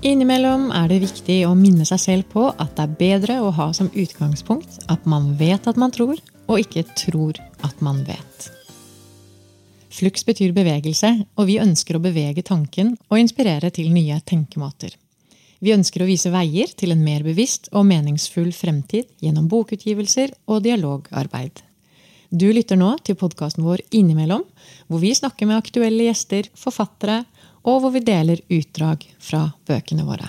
Innimellom er det viktig å minne seg selv på at det er bedre å ha som utgangspunkt at man vet at man tror, og ikke tror at man vet. Flux betyr bevegelse, og vi ønsker å bevege tanken og inspirere til nye tenkemåter. Vi ønsker å vise veier til en mer bevisst og meningsfull fremtid gjennom bokutgivelser og dialogarbeid. Du lytter nå til podkasten vår Innimellom, hvor vi snakker med aktuelle gjester, forfattere og hvor vi deler utdrag fra bøkene våre.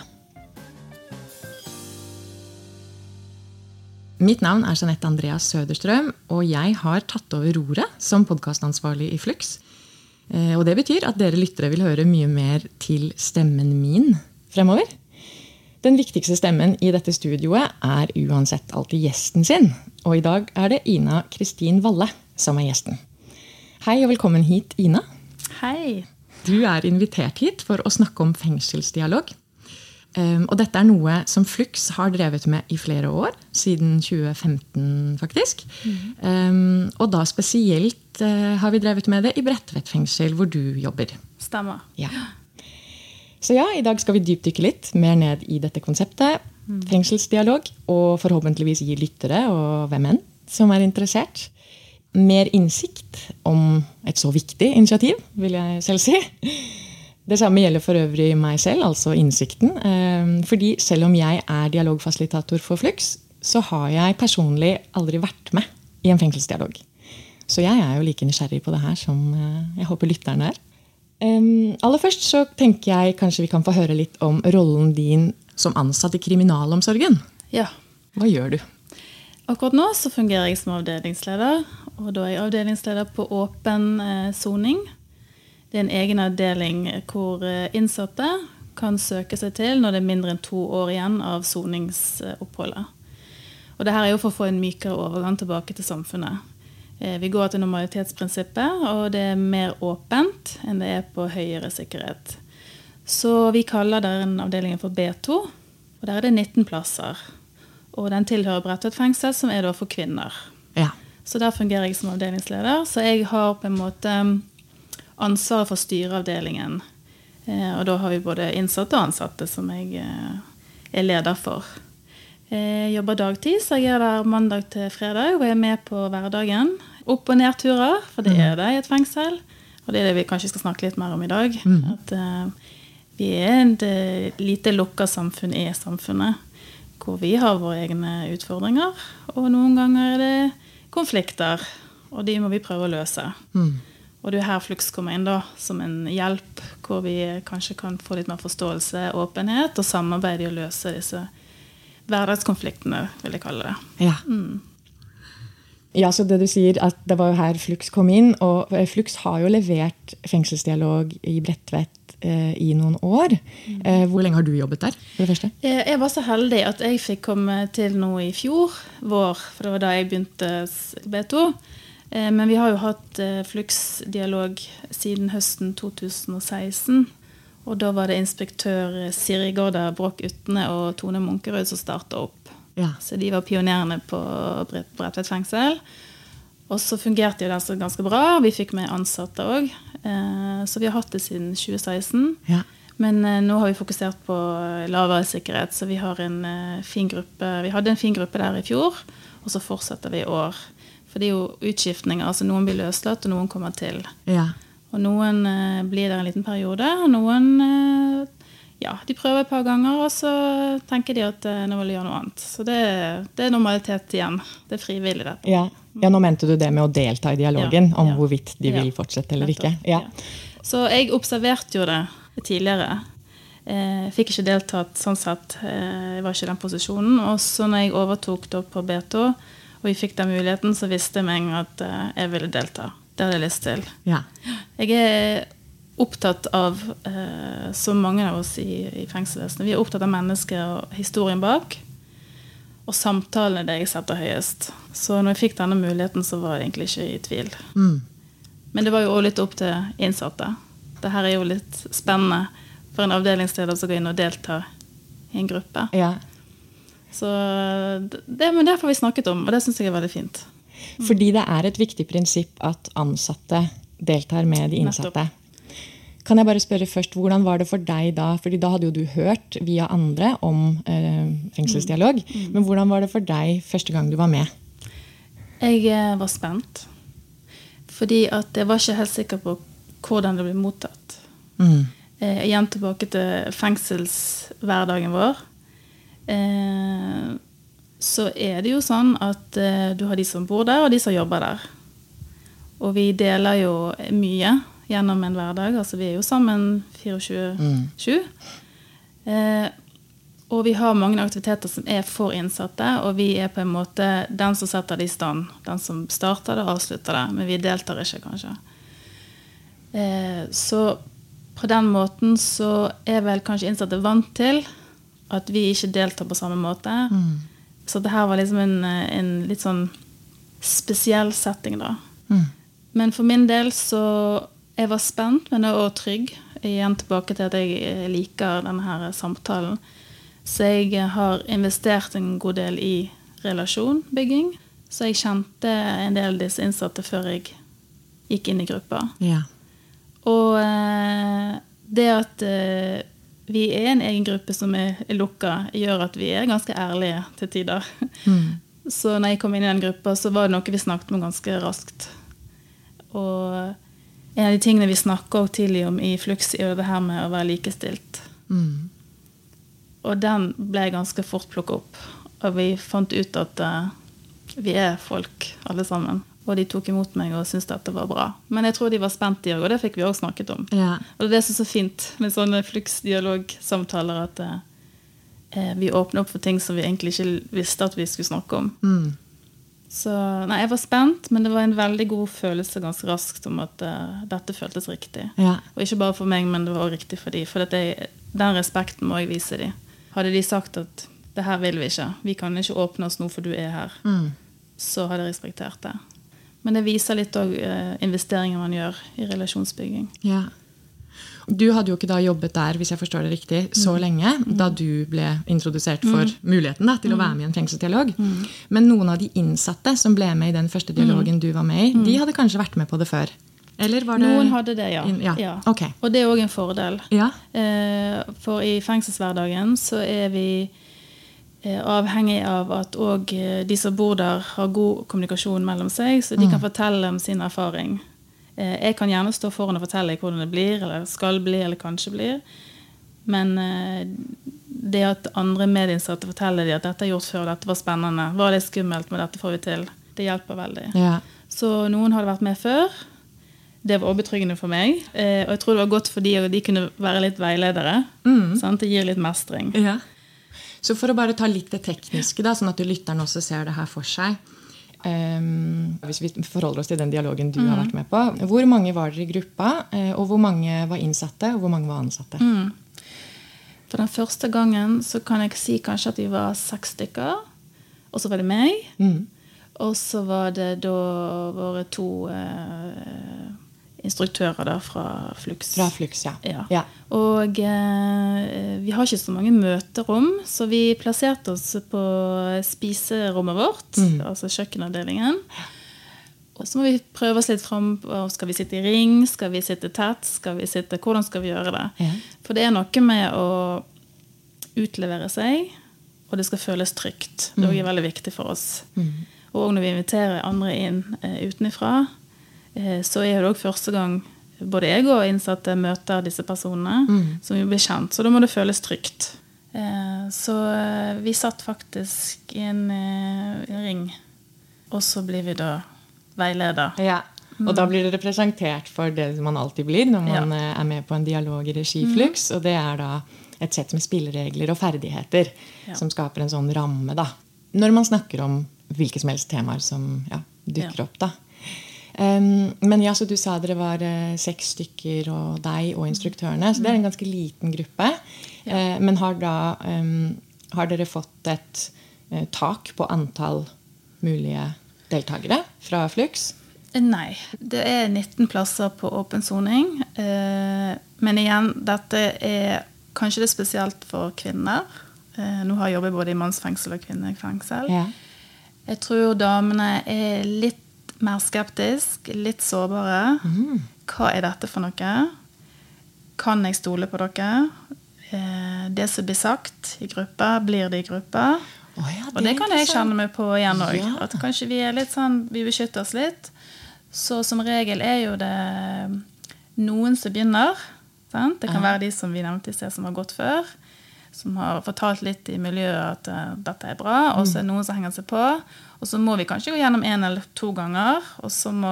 Mitt navn er Jeanette Andreas Søderstrøm, og jeg har tatt over roret som podkastansvarlig i Flux. Eh, og det betyr at dere lyttere vil høre mye mer til stemmen min fremover. Den viktigste stemmen i dette studioet er uansett alltid gjesten sin. Og i dag er det Ina Kristin Valle som er gjesten. Hei og velkommen hit, Ina. Hei. Du er invitert hit for å snakke om fengselsdialog. Um, og dette er noe som Flux har drevet med i flere år. Siden 2015, faktisk. Mm. Um, og da spesielt uh, har vi drevet med det i Bredtvet fengsel, hvor du jobber. Stemmer. Ja. Så ja, i dag skal vi dypdykke litt mer ned i dette konseptet. Mm. Fengselsdialog. Og forhåpentligvis gi lyttere og hvem enn som er interessert, mer innsikt om et så viktig initiativ, vil jeg selv si. Det samme gjelder for øvrig meg selv, altså innsikten. Eh, fordi selv om jeg er dialogfasilitator for Flux, så har jeg personlig aldri vært med i en fengselsdialog. Så jeg er jo like nysgjerrig på det her som eh, jeg håper lytterne er. Eh, aller først så tenker jeg kanskje vi kan få høre litt om rollen din som ansatt i kriminalomsorgen. Ja. Hva gjør du? Akkurat nå så fungerer jeg som avdelingsleder. Og da er jeg avdelingsleder på åpen eh, soning. det er en egen avdeling hvor eh, innsatte kan søke seg til når det er mindre enn to år igjen av soningsoppholdet. Og det her er jo for å få en mykere overgang tilbake til samfunnet. Eh, vi går til normalitetsprinsippet, og det er mer åpent enn det er på høyere sikkerhet. Så vi kaller den avdelingen for B2, og der er det 19 plasser. Og den tilhører Bredtvet fengsel, som er da for kvinner. Ja. Så der fungerer jeg som avdelingsleder. Så jeg har på en måte um, ansvaret for styreavdelingen. Eh, og da har vi både innsatte og ansatte som jeg eh, er leder for. Jeg jobber dagtid, så jeg er der mandag til fredag og er med på hverdagen. Opp- og nedturer, for det er mm. det i et fengsel. Og det er det vi kanskje skal snakke litt mer om i dag. Mm. At vi er et lite lukka samfunn i samfunnet hvor vi har våre egne utfordringer. Og noen ganger er det konflikter, og de må vi prøve å løse. Mm. Og det er her Flux kommer inn da, som en hjelp, hvor vi kanskje kan få litt mer forståelse, åpenhet og samarbeid i å løse disse hverdagskonfliktene, vil jeg kalle det. Ja. Mm. Ja, så det du sier, at det var jo her Flux kom inn. Og Flux har jo levert fengselsdialog i Bredtvet Eh, i noen år. Eh, hvor lenge har du jobbet der? for det første? Eh, jeg var så heldig at jeg fikk komme til nå i fjor vår, for det var da jeg begynte B2. Men vi har jo hatt Flux-dialog siden høsten 2016. Og da var det inspektør Siri Gårda Bråk Utne og Tone Munkerud som starta opp. Ja. Så de var pionerene på Bredtvet fengsel. Og så fungerte jo den ganske bra. Vi fikk med ansatte òg. Eh, så vi har hatt det siden 2016. Ja. Men eh, nå har vi fokusert på lavere sikkerhet, så vi har en eh. Vi hadde en fin gruppe der i fjor, og så fortsetter vi i år. For det er jo utskiftninger. altså Noen blir løslatt, og noen kommer til. Ja. Og noen blir der en liten periode, og noen ja, de prøver et par ganger, og så tenker de at nå vil de gjøre noe annet. Så det, det er normalitet igjen. Det er frivillig, dette. Ja. Ja, Nå mente du det med å delta i dialogen ja, om ja. hvorvidt de vil fortsette eller ikke. Ja. Så jeg observerte jo det tidligere. Jeg eh, fikk ikke deltatt sånn sett. Eh, jeg var ikke i den posisjonen. Og så når jeg overtok da på B2, og vi fikk den muligheten, så visste jeg meg at eh, jeg ville delta. Det hadde jeg lyst til. Jeg er opptatt av, som mange av oss i, i fengselsvesenet, vi er opptatt av mennesket og historien bak. Og samtalen er det jeg setter høyest. Så når jeg fikk denne muligheten, så var jeg egentlig ikke i tvil. Mm. Men det var jo òg litt opp til innsatte. Det her er jo litt spennende for en avdelingsleder som går inn og deltar i en gruppe. Ja. Så det, men det får vi snakket om, og det syns jeg er veldig fint. Fordi det er et viktig prinsipp at ansatte deltar med de innsatte. Kan jeg bare spørre først, Hvordan var det for deg da? Fordi da hadde jo du hørt via andre om eh, fengselsdialog. Mm. Men hvordan var det for deg første gang du var med? Jeg eh, var spent. Fordi at jeg var ikke helt sikker på hvordan det ble mottatt. Mm. Eh, igjen tilbake til fengselshverdagen vår. Eh, så er det jo sånn at eh, du har de som bor der, og de som jobber der. Og vi deler jo mye gjennom en hverdag. Altså vi er jo sammen 24-7. Mm. Eh, og vi har mange aktiviteter som er for innsatte, og vi er på en måte den som setter det i stand. Den som starter det og avslutter det. Men vi deltar ikke, kanskje. Eh, så på den måten så er vel kanskje innsatte vant til at vi ikke deltar på samme måte. Mm. Så det her var liksom en, en, litt sånn spesiell setting, da. Mm. Men for min del så Jeg var spent, men også trygg. Igjen tilbake til at jeg liker denne her samtalen. Så jeg har investert en god del i relasjonbygging. Så jeg kjente en del av disse innsatte før jeg gikk inn i gruppa. Ja. Og eh, det at eh, vi er en egen gruppe som er lukka, gjør at vi er ganske ærlige til tider. Mm. Så når jeg kom inn i den gruppa, så var det noe vi snakket om ganske raskt. Og en av de tingene vi snakka tidlig om i Flux, er det her med å være likestilt. Mm. Og den ble ganske fort plukka opp. Og vi fant ut at uh, vi er folk, alle sammen. Og de tok imot meg og syntes dette var bra. Men jeg tror de var spent, de òg, og det fikk vi òg snakket om. Ja. Og det er det er så fint med sånne Flux-dialogsamtaler, at uh, vi åpner opp for ting som vi egentlig ikke visste at vi skulle snakke om. Mm. Så nei, jeg var spent, men det var en veldig god følelse ganske raskt om at uh, dette føltes riktig. Ja. Og ikke bare for meg, men det var også riktig for dem. For jeg, den respekten må jeg vise dem. Hadde de sagt at det her vil vi ikke, vi kan ikke åpne oss nå for du er her, mm. så hadde jeg respektert det. Men det viser litt òg uh, investeringer man gjør i relasjonsbygging. Ja. Du hadde jo ikke da jobbet der hvis jeg forstår det riktig, så mm. lenge mm. da du ble introdusert for mm. muligheten da, til å være med i en fengselsdialog. Men noen av de innsatte som ble med i den første dialogen du var med i, de hadde kanskje vært med på det før? Eller var det Noen hadde det, ja. ja. ja. Okay. Og det er òg en fordel. Ja. Eh, for i fengselshverdagen så er vi eh, avhengig av at òg eh, de som bor der, har god kommunikasjon mellom seg, så de kan fortelle om sin erfaring. Eh, jeg kan gjerne stå foran og fortelle hvordan det blir, eller skal bli, eller kanskje blir. Men eh, det at andre medinnsatte forteller dem at dette er gjort før, dette var spennende, var litt skummelt, men dette får vi til, det hjelper veldig. Ja. Så noen hadde vært med før. Det var også betryggende for meg. Eh, og jeg tror det var godt for de, og de kunne være litt veiledere. Mm. Det gir litt mestring. Ja. Så for å bare ta litt det tekniske, da, sånn at lytteren også ser det her for seg. Um, hvis vi forholder oss til den dialogen du mm. har vært med på. Hvor mange var dere i gruppa, eh, og hvor mange var innsatte, og hvor mange var ansatte? Mm. For den første gangen så kan jeg si kanskje at vi var seks stykker. Og så var det meg. Mm. Og så var det da våre to eh, instruktører der fra Flux. Fra Flux, ja. ja. ja. Og eh, vi har ikke så mange møterom, så vi plasserte oss på spiserommet vårt, mm. altså kjøkkenavdelingen. Og så må vi prøve oss litt fram. Skal vi sitte i ring? Skal vi sitte tett? Skal vi sitte, hvordan skal vi gjøre det? Ja. For det er noe med å utlevere seg, og det skal føles trygt. Det er mm. veldig viktig for oss. Mm. Og når vi inviterer andre inn uh, utenfra, Eh, så er det òg første gang både jeg og innsatte møter disse personene. Mm. Som jo blir kjent. Så da må det føles trygt. Eh, så eh, vi satt faktisk i en, ring. Og så blir vi da veileder. Ja. Og da blir dere presentert for det man alltid blir når man ja. er med på en dialog i Regiflux. Mm. Og det er da et sett med spilleregler og ferdigheter ja. som skaper en sånn ramme. da. Når man snakker om hvilke som helst temaer som ja, dukker opp. da. Um, men ja, så du sa dere var uh, seks stykker og deg og instruktørene. Så det er en ganske liten gruppe. Ja. Uh, men har da um, har dere fått et uh, tak på antall mulige deltakere fra Flux? Nei. Det er 19 plasser på åpen soning. men igjen, dette er kanskje det er spesielt for kvinner. nå har jeg jobbet både i mannsfengsel og kvinnefengsel. Ja. Jeg tror damene er litt mer skeptisk, litt sårbare. Mm. Hva er dette for noe? Kan jeg stole på dere? Eh, det som blir sagt i gruppa, blir det i gruppa. Oh ja, Og det kan jeg kjenne meg på igjen òg. Ja. At kanskje vi er litt sånn, vi beskytter oss litt. Så som regel er jo det noen som begynner. Sant? Det kan være de som vi nevnte i sted, som har gått før. Som har fortalt litt i miljøet at eh, dette er bra. Og så er det noen som henger seg på. Og så må vi kanskje gå gjennom én eller to ganger, og så må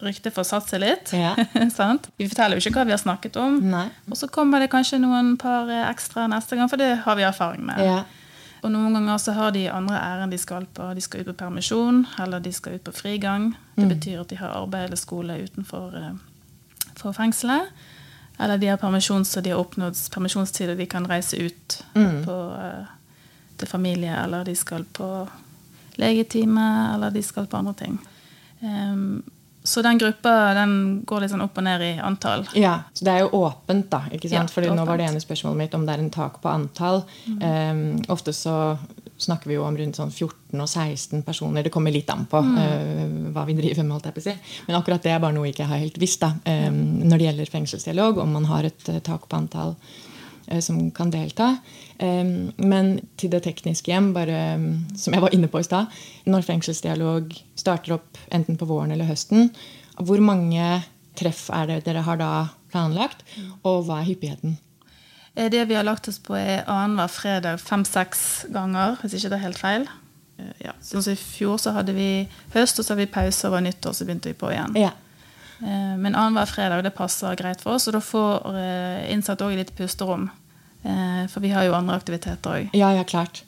ryktet få satt seg litt. Ja. sant? Vi forteller jo ikke hva vi har snakket om. Nei. Og så kommer det kanskje noen par eh, ekstra neste gang, for det har vi erfaring med. Ja. Og noen ganger så har de andre ærend de skal på. De skal ut på permisjon, eller de skal ut på frigang. Det Mm. betyr at de har arbeid eller skole utenfor eh, fengselet. Eller de har permisjon, så de har oppnådd permisjonstid og de kan reise ut Mm. på, eh, til familie, eller de skal på legetime, eller de skal på andre ting. Um, så den gruppa den går litt sånn opp og ned i antall. Ja, så Det er jo åpent, da. ikke Ja, sant? Fordi det er nå var det ene spørsmålet mitt om det er en tak på antall. Um, ofte så snakker vi jo om rundt sånn 14 og 16 personer. Det kommer litt an på eh, hva vi driver med. si. Men akkurat det er bare noe jeg ikke har helt visst da, um, når det gjelder fengselsdialog. Om man har et uh, tak på antall uh, som kan delta. Um, men til det tekniske hjem, bare um, som jeg var inne på i stad. Når fengselsdialog starter opp enten på våren eller høsten, hvor mange treff er det dere har da planlagt, og hva er hyppigheten? Eh, Det vi har lagt oss på, er annenhver fredag fem-seks ganger, hvis ikke det er helt feil. Eh, Ja. Sånn som I fjor så hadde vi høst, og så hadde vi pause over nyttår, så begynte vi på igjen. Ja. Eh, Men annenhver fredag det passer greit for oss, og da får innsatte òg litt pusterom. For vi har jo andre aktiviteter òg. ja, ja, klart.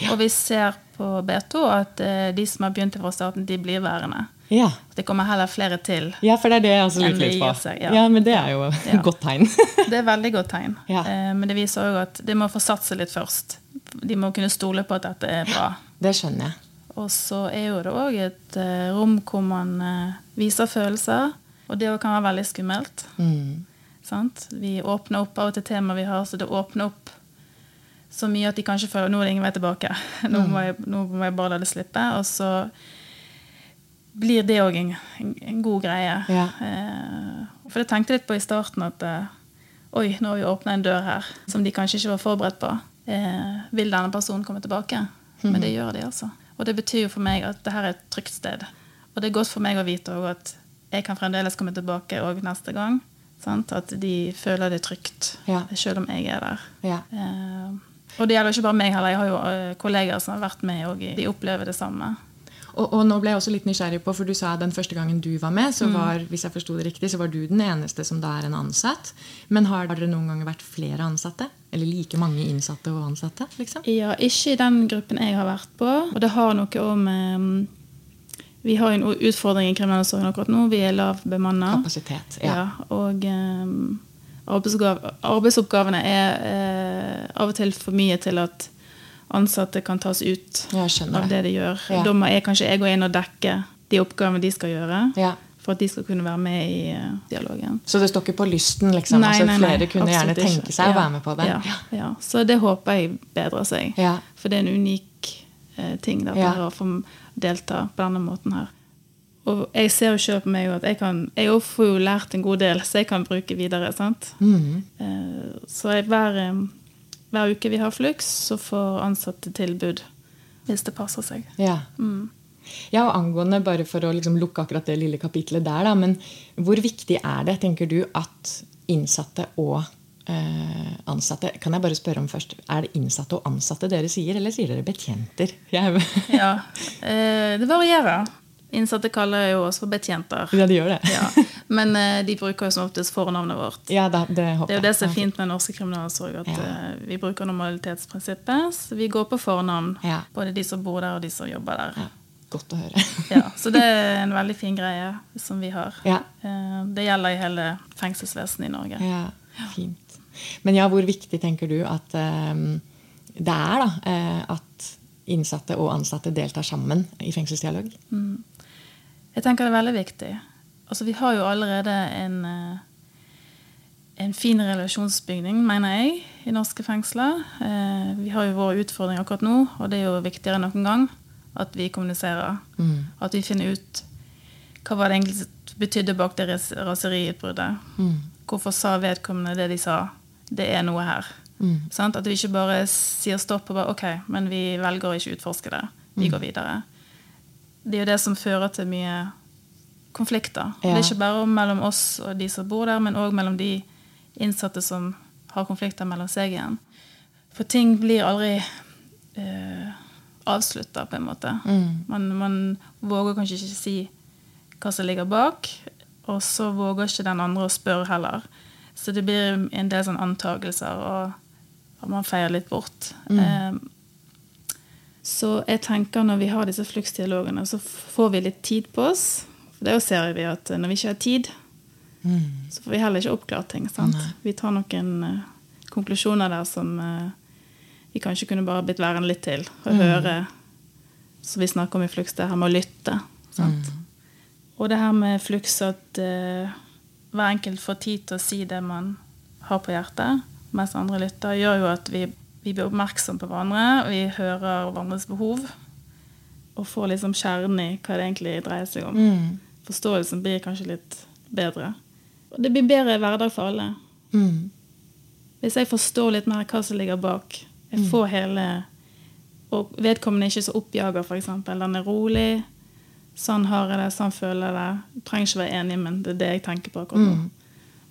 Ja. Og vi ser på B2 at de som har begynt fra starten, de blir værende. Ja. Det kommer heller flere til. ja, for det er det jeg også lurer litt på. seg, ja. ja. Men det er jo et Ja. godt tegn. Det er veldig godt tegn. Ja. Eh, Men det viser òg at de må få satse litt først. De må kunne stole på at dette er bra. det skjønner jeg. Og så er jo det òg et eh, rom hvor man eh, viser følelser. Og det kan være veldig skummelt. Mm. Sant? Vi åpner opp av og til temaer vi har, så det åpner opp så mye at de kanskje føler nå er det ingen vei tilbake. Nå må jeg, nå må jeg bare la det slippe. Og så blir det òg en, en, god greie. Ja. Eh, for jeg tenkte litt på i starten at eh, oi, nå har vi åpna en dør her som de kanskje ikke var forberedt på. Eh, vil denne personen komme tilbake? Men det gjør de, altså. Og det betyr jo for meg at dette er et trygt sted. Og det er godt for meg å vite at jeg kan fremdeles komme tilbake òg neste gang. Sant? At de føler det trygt, Ja. selv om jeg er der. Ja. Eh, og det gjelder ikke bare meg heller. Jeg har jo kolleger kollegaer som har vært med, og de opplever det samme. Og, og nå ble jeg også litt nysgjerrig på, for du sa den første gangen du var med, Mm. så var hvis jeg det riktig, så var du den eneste som da er en ansatt. Men har dere noen ganger vært flere ansatte? Eller like mange innsatte og ansatte? liksom? Ja, ikke i den gruppen jeg har vært på. Og det har noe om eh, Vi har en utfordring i kriminalomsorgen akkurat nå. Vi er lavbemanna. Kapasitet. Ja. Ja, og um, arbeidsoppgavene er uh, av og til for mye til at ansatte kan tas ut av det de gjør. Ja. Da må jeg kanskje jeg gå inn og dekke de oppgavene de skal gjøre, Ja. for at de skal kunne være med i eh, dialogen. Så det står ikke på lysten? liksom? Nei, altså, flere kunne gjerne tenke ikke. seg å være med på det? Ja, ja. Så det håper jeg bedrer seg. Ja. For det er en unik eh, ting da, å få delta på denne måten her. Og jeg ser jo selv på meg at jeg kan Jeg får jo lært en god del, så jeg kan bruke videre. sant? Mm. Eh, Så jeg, hver, eh, hver uke vi har Flux, så får ansatte tilbud hvis det passer seg. Ja. Mm. ja, og angående, bare for å liksom lukke akkurat det lille kapitlet der, da, men hvor viktig er det, tenker du, at innsatte og eh, ansatte Kan jeg bare spørre om først, Er det innsatte og ansatte dere sier, eller sier dere betjenter? Ja, eh, Det varierer. Innsatte kaller jo oss for betjenter. ja, de gjør det. Ja. Men uh, de bruker jo som oftest fornavnet vårt. Ja, Det, det håper Det er jo det som er fint med norske kriminalsorg, at Ja. uh, vi bruker normalitetsprinsippet. Så vi går på fornavn, Ja. både de som bor der, og de som jobber der. Ja, godt å høre. Ja, så det er en veldig fin greie som vi har. Ja. Uh, Det gjelder i hele fengselsvesenet i Norge. Ja, fint. Men ja, hvor viktig tenker du at ehm, det er da, at innsatte og ansatte deltar sammen i fengselsdialog? Jeg tenker det er veldig viktig. Altså, vi har jo allerede en, eh, en fin relasjonsbygning, mener jeg, i norske fengsler. Eh, Vi har jo våre utfordringer akkurat nå, og det er jo viktigere enn noen gang at vi kommuniserer. Mm. At vi finner ut hva var det egentlig betydde bak det raseriutbruddet. Mm. hvorfor sa vedkommende det de sa? Det er noe her. Mm. At vi ikke bare sier stopp og bare OK, men vi velger å ikke utforske det. Vi Mm. går videre. Det er jo det som fører til mye konflikter. Ja. Det er ikke bare mellom oss og de som bor der, men òg mellom de innsatte som har konflikter mellom seg igjen. For ting blir aldri eh, avslutta, på en måte. Mm. Man, man våger kanskje ikke si hva som ligger bak, og så våger ikke den andre å spørre heller. Så det blir en del sånn antagelser, og, og man feier litt bort. Mm. Eh, så jeg tenker når vi har disse fluksdialogene, så får vi litt tid på oss. For det ser vi at når vi ikke har tid, Mm. så får vi heller ikke oppklart ting. Vi tar noen uh, konklusjoner der som uh, vi kanskje kunne bare blitt værende litt til og Mm. høre. Så vi snakker om i Flux, det her med å lytte. sant? Mm. Og det her med Flux at uh, hver enkelt får tid til å si det man har på hjertet, mens andre lytter, gjør jo at vi, vi blir oppmerksomme på hverandre, og vi hører hverandres behov, og får liksom kjernen i hva det egentlig dreier seg om. Mm. Forståelsen blir kanskje litt bedre. Og det blir bedre hverdag for alle. Mm. Hvis jeg forstår litt mer hva som ligger bak, jeg får hele Og vedkommende er ikke så oppjager, f.eks. Den er rolig. Sånn har jeg det, sånn føler jeg det. Du trenger ikke være enig, men det er det jeg tenker på akkurat nå. Mm.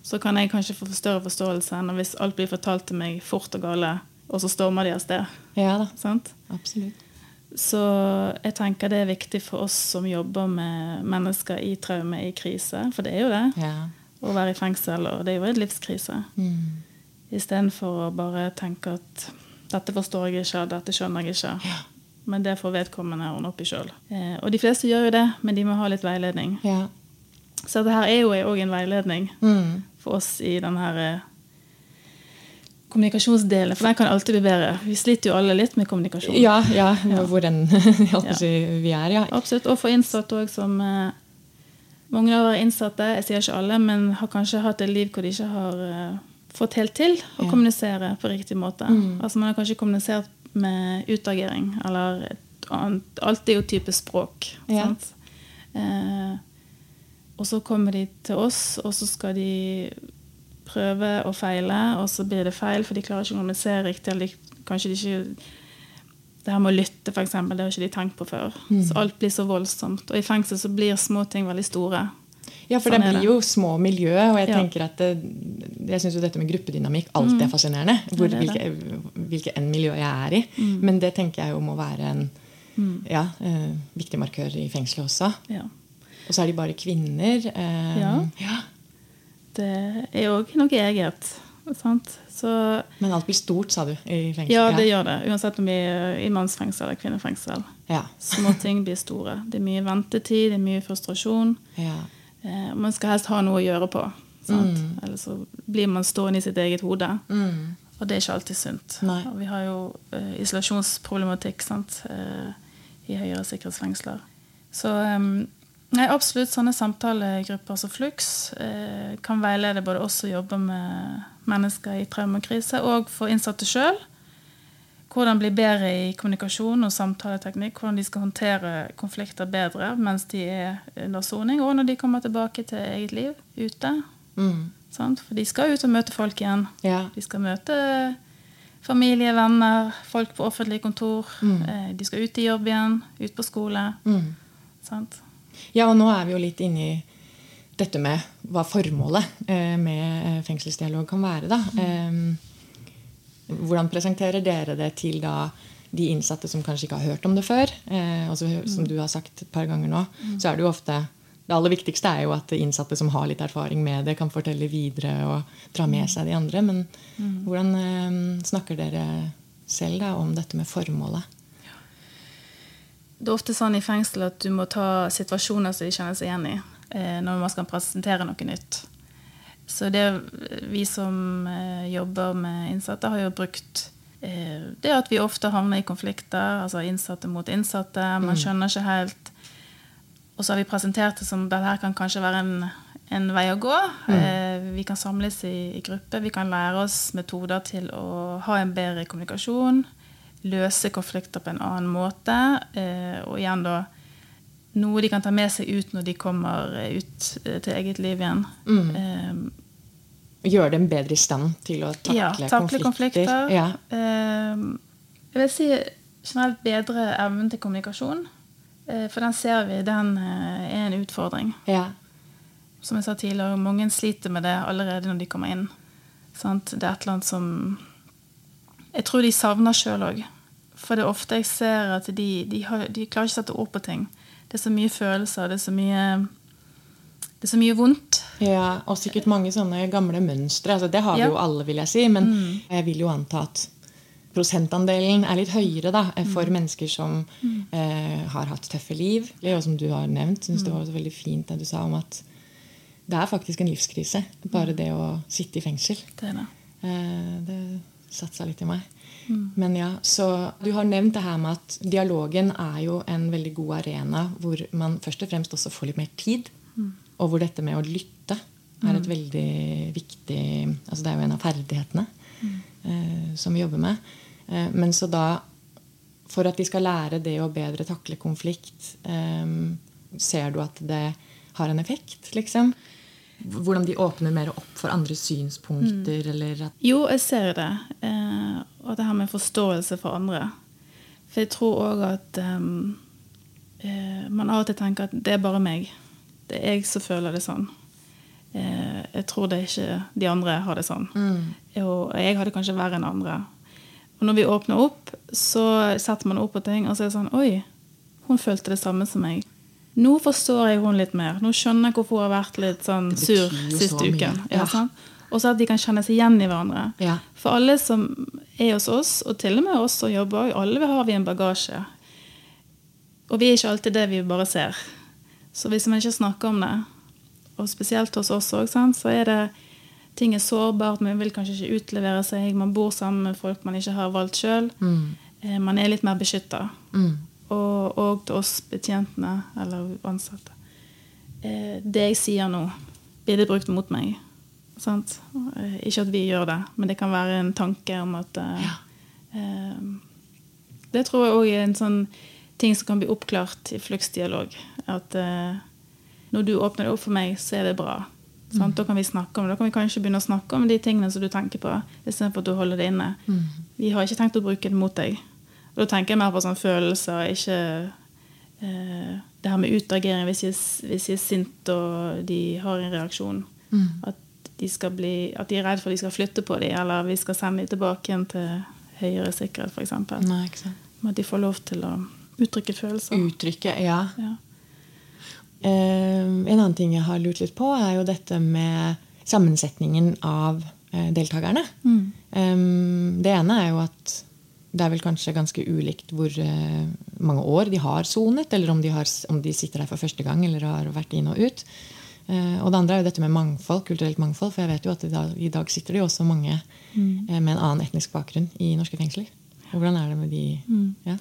Så kan jeg kanskje få større forståelse enn hvis alt blir fortalt til meg fort og gale, og så stormer de av sted. Ja da, Sant? absolutt. Så jeg tenker det er viktig for oss som jobber med mennesker i traume, i krise, for det er jo det, Ja. å være i fengsel, og det er jo en livskrise. Mm. Istedenfor å bare tenke at dette forstår jeg ikke, dette skjønner jeg ikke. Ja. Men det får vedkommende ordne opp i sjøl. Eh, og de fleste gjør jo det, men de må ha litt veiledning. Ja. Så dette er jo òg en veiledning Mm. for oss i denne kommunikasjonsdelen, for den kan alltid bli bedre. Vi sliter jo alle litt med kommunikasjon. ja, ja, Ja. hvor enn vi er, ja. Absolutt. Og for innsatte òg som eh, Mange av våre innsatte, jeg sier ikke alle, men har kanskje hatt et liv hvor de ikke har eh, fått helt til å Ja. kommunisere på riktig måte. Mm. Altså Man har kanskje kommunisert med utagering, eller et annet Alt er jo type språk. Ja. Sant? Eh, og så kommer de til oss, og så skal de prøve og feile, og så blir det feil, for de klarer ikke å kommunisere riktig. eller de, kanskje de ikke det her med å lytte, eksempel, det har ikke de tenkt på før. Mm. Så alt blir så voldsomt. Og i fengsel så blir små ting veldig store. Ja, for Sånn det blir det. jo små miljø, og jeg Ja. tenker at det, jeg syns jo dette med gruppedynamikk alltid er fascinerende. Hvor, Mm. det er hvilke, hvilke enn miljø jeg er i. Mm. Men det tenker jeg jo må være en ja, eh, viktig markør i fengselet også. Ja. Og så er de bare kvinner. Eh, Ja. Det er òg noe eget. Sant? Så Men alt blir stort, sa du. i fengsel. ja, det gjør det. Uansett om vi er i mannsfengsel eller kvinnefengsel. Ja. Små ting blir store. Det er mye ventetid, det er mye frustrasjon. ja. Eh, man skal helst ha noe å gjøre på. Sant? Mm. Eller så blir man stående i sitt eget hode. Mm. Og det er ikke alltid sunt. Vi har jo eh, isolasjonsproblematikk sant? Eh, i høyere sikkerhetsfengsler. Så eh, nei, absolutt sånne samtalegrupper som Flux eh, kan veilede både oss som jobber med mennesker i traumekrise, og for innsatte sjøl. Hvordan bli bedre i kommunikasjon og samtaleteknikk. Hvordan de skal håndtere konflikter bedre mens de er under soning, og når de kommer tilbake til eget liv ute. Mm. Sant? For de skal ut og møte folk igjen. ja. De skal møte familie, venner, folk på offentlige kontor. Mm. Eh, De skal ut i jobb igjen, ut på skole. Mm. Sant? Ja, og nå er vi jo litt inne i dette med hva formålet eh, med eh, fengselsdialog kan være. da. Eh, hvordan presenterer dere det til da de innsatte som kanskje ikke har hørt om det før? Altså, som du har sagt et par ganger nå, så er det jo ofte det aller viktigste er jo at innsatte som har litt erfaring med det, kan fortelle videre og dra med seg de andre. Men hvordan snakker dere selv da om dette med formålet? Det er ofte sånn i fengsel at du må ta situasjoner som de kjenner seg igjen i, eh, når man skal presentere noe nytt. Så det vi som eh, jobber med innsatte, har jo brukt eh, det at vi ofte havner i konflikter, altså innsatte mot innsatte. Man skjønner ikke helt. Og så har vi presentert det som dette her kan kanskje være en, en vei å gå. Mm. vi kan samles i, i gruppe, Vi kan lære oss metoder til å ha en bedre kommunikasjon. Løse konflikter på en annen måte. Eh, og igjen da noe de kan ta med seg ut når de kommer ut eh, til eget liv igjen. Mm. Eh, gjøre dem bedre i stand til å takle, ja, takle konflikter. konflikter. Ja. Eh, jeg vil si generelt bedre evnen til kommunikasjon. Eh, for den ser vi, den eh, er en utfordring. Ja. Som jeg sa tidligere, mange sliter med det allerede når de kommer inn. Det er et eller annet som Jeg tror de savner sjøl òg. For det er ofte jeg ser at de, de, har, de klarer ikke å sette ord på ting. Det er så mye følelser, det er så mye det er så mye vondt. Ja, Og sikkert mange sånne gamle mønstre. Altså, det har vi jo alle, vil jeg si. Men Mm. jeg vil jo anta at prosentandelen er litt høyere da, Mm. for mennesker som eh, har hatt tøffe liv. Og som du har nevnt, synes Mm. det var så veldig fint det du sa om at det er faktisk en livskrise. Bare det å sitte i fengsel. Det er det. Eh, det satte seg litt i meg. Mm. Men ja, så Du har nevnt det her med at dialogen er jo en veldig god arena hvor man først og fremst også får litt mer tid. Mm. Og hvor dette med å lytte er et veldig viktig altså Det er jo en av ferdighetene eh, som vi jobber med. Eh, men så da For at de skal lære det å bedre takle konflikt, eh, ser du at det har en effekt, liksom? Hvordan de åpner mer opp for andre synspunkter, eller at Jo, jeg ser det. Eh, og det her med forståelse for andre. For jeg tror òg at um, eh, man av og til tenker at det er bare meg. Det er jeg som føler det sånn. Eh, jeg tror det er ikke de andre har det sånn. Og jeg har det kanskje verre enn andre. Og når vi åpner opp, så setter man opp på ting, og så er det sånn Oi, hun følte det samme som meg. Nå forstår jeg hun litt mer. Nå skjønner jeg hvorfor hun har vært litt sånn sur sist uken. Ja. Ja. Og så at de kan kjenne seg igjen i hverandre. Ja. For alle som er hos oss, og til og med oss som jobber, alle har vi en bagasje. Og vi er ikke alltid det vi bare ser. Så hvis man ikke snakker om det, og spesielt hos oss òg, så er det ting er sårbart, man vil kanskje ikke utlevere seg, man bor sammen med folk man ikke har valgt sjøl. Mm. Man er litt mer beskytta. Mm. Og, og til oss betjentene eller ansatte. Eh, det jeg sier nå, blir det brukt mot meg. Sant? Eh, Ikke at vi gjør det, men det kan være en tanke om at eh, Ja. eh, Det tror jeg òg er en sånn ting som kan bli oppklart i fluksdialog. At eh, når du åpner det opp for meg, så er det bra. Sant? Da kan vi snakke om det. Da kan vi kanskje begynne å snakke om de tingene som du tenker på, istedenfor at du holder det inne. Vi har ikke tenkt å bruke det mot deg. Og da tenker jeg mer på sånn følelser, ikke eh, det her med utagering hvis de, hvis de er sint og de har en reaksjon. At, de skal bli, at de er redd for at de skal flytte på dem, eller vi skal sende dem tilbake igjen til høyere sikkerhet, f.eks. Men at de får lov til å uttrykke følelser. Uttrykke, ja. Ja. Eh, en annen ting jeg har lurt litt på, er jo dette med sammensetningen av deltakerne. deltakerne. Eh, det ene er jo at det er vel kanskje ganske ulikt hvor eh, mange år de har sonet, eller om de, har, om de sitter der for første gang eller har vært inn og ut. Eh, og det andre er jo dette med mangfold, kulturelt mangfold. For jeg vet jo at i dag, i dag sitter det jo også mange mm. med en annen etnisk bakgrunn i norske fengsler. Og hvordan er det med de ja?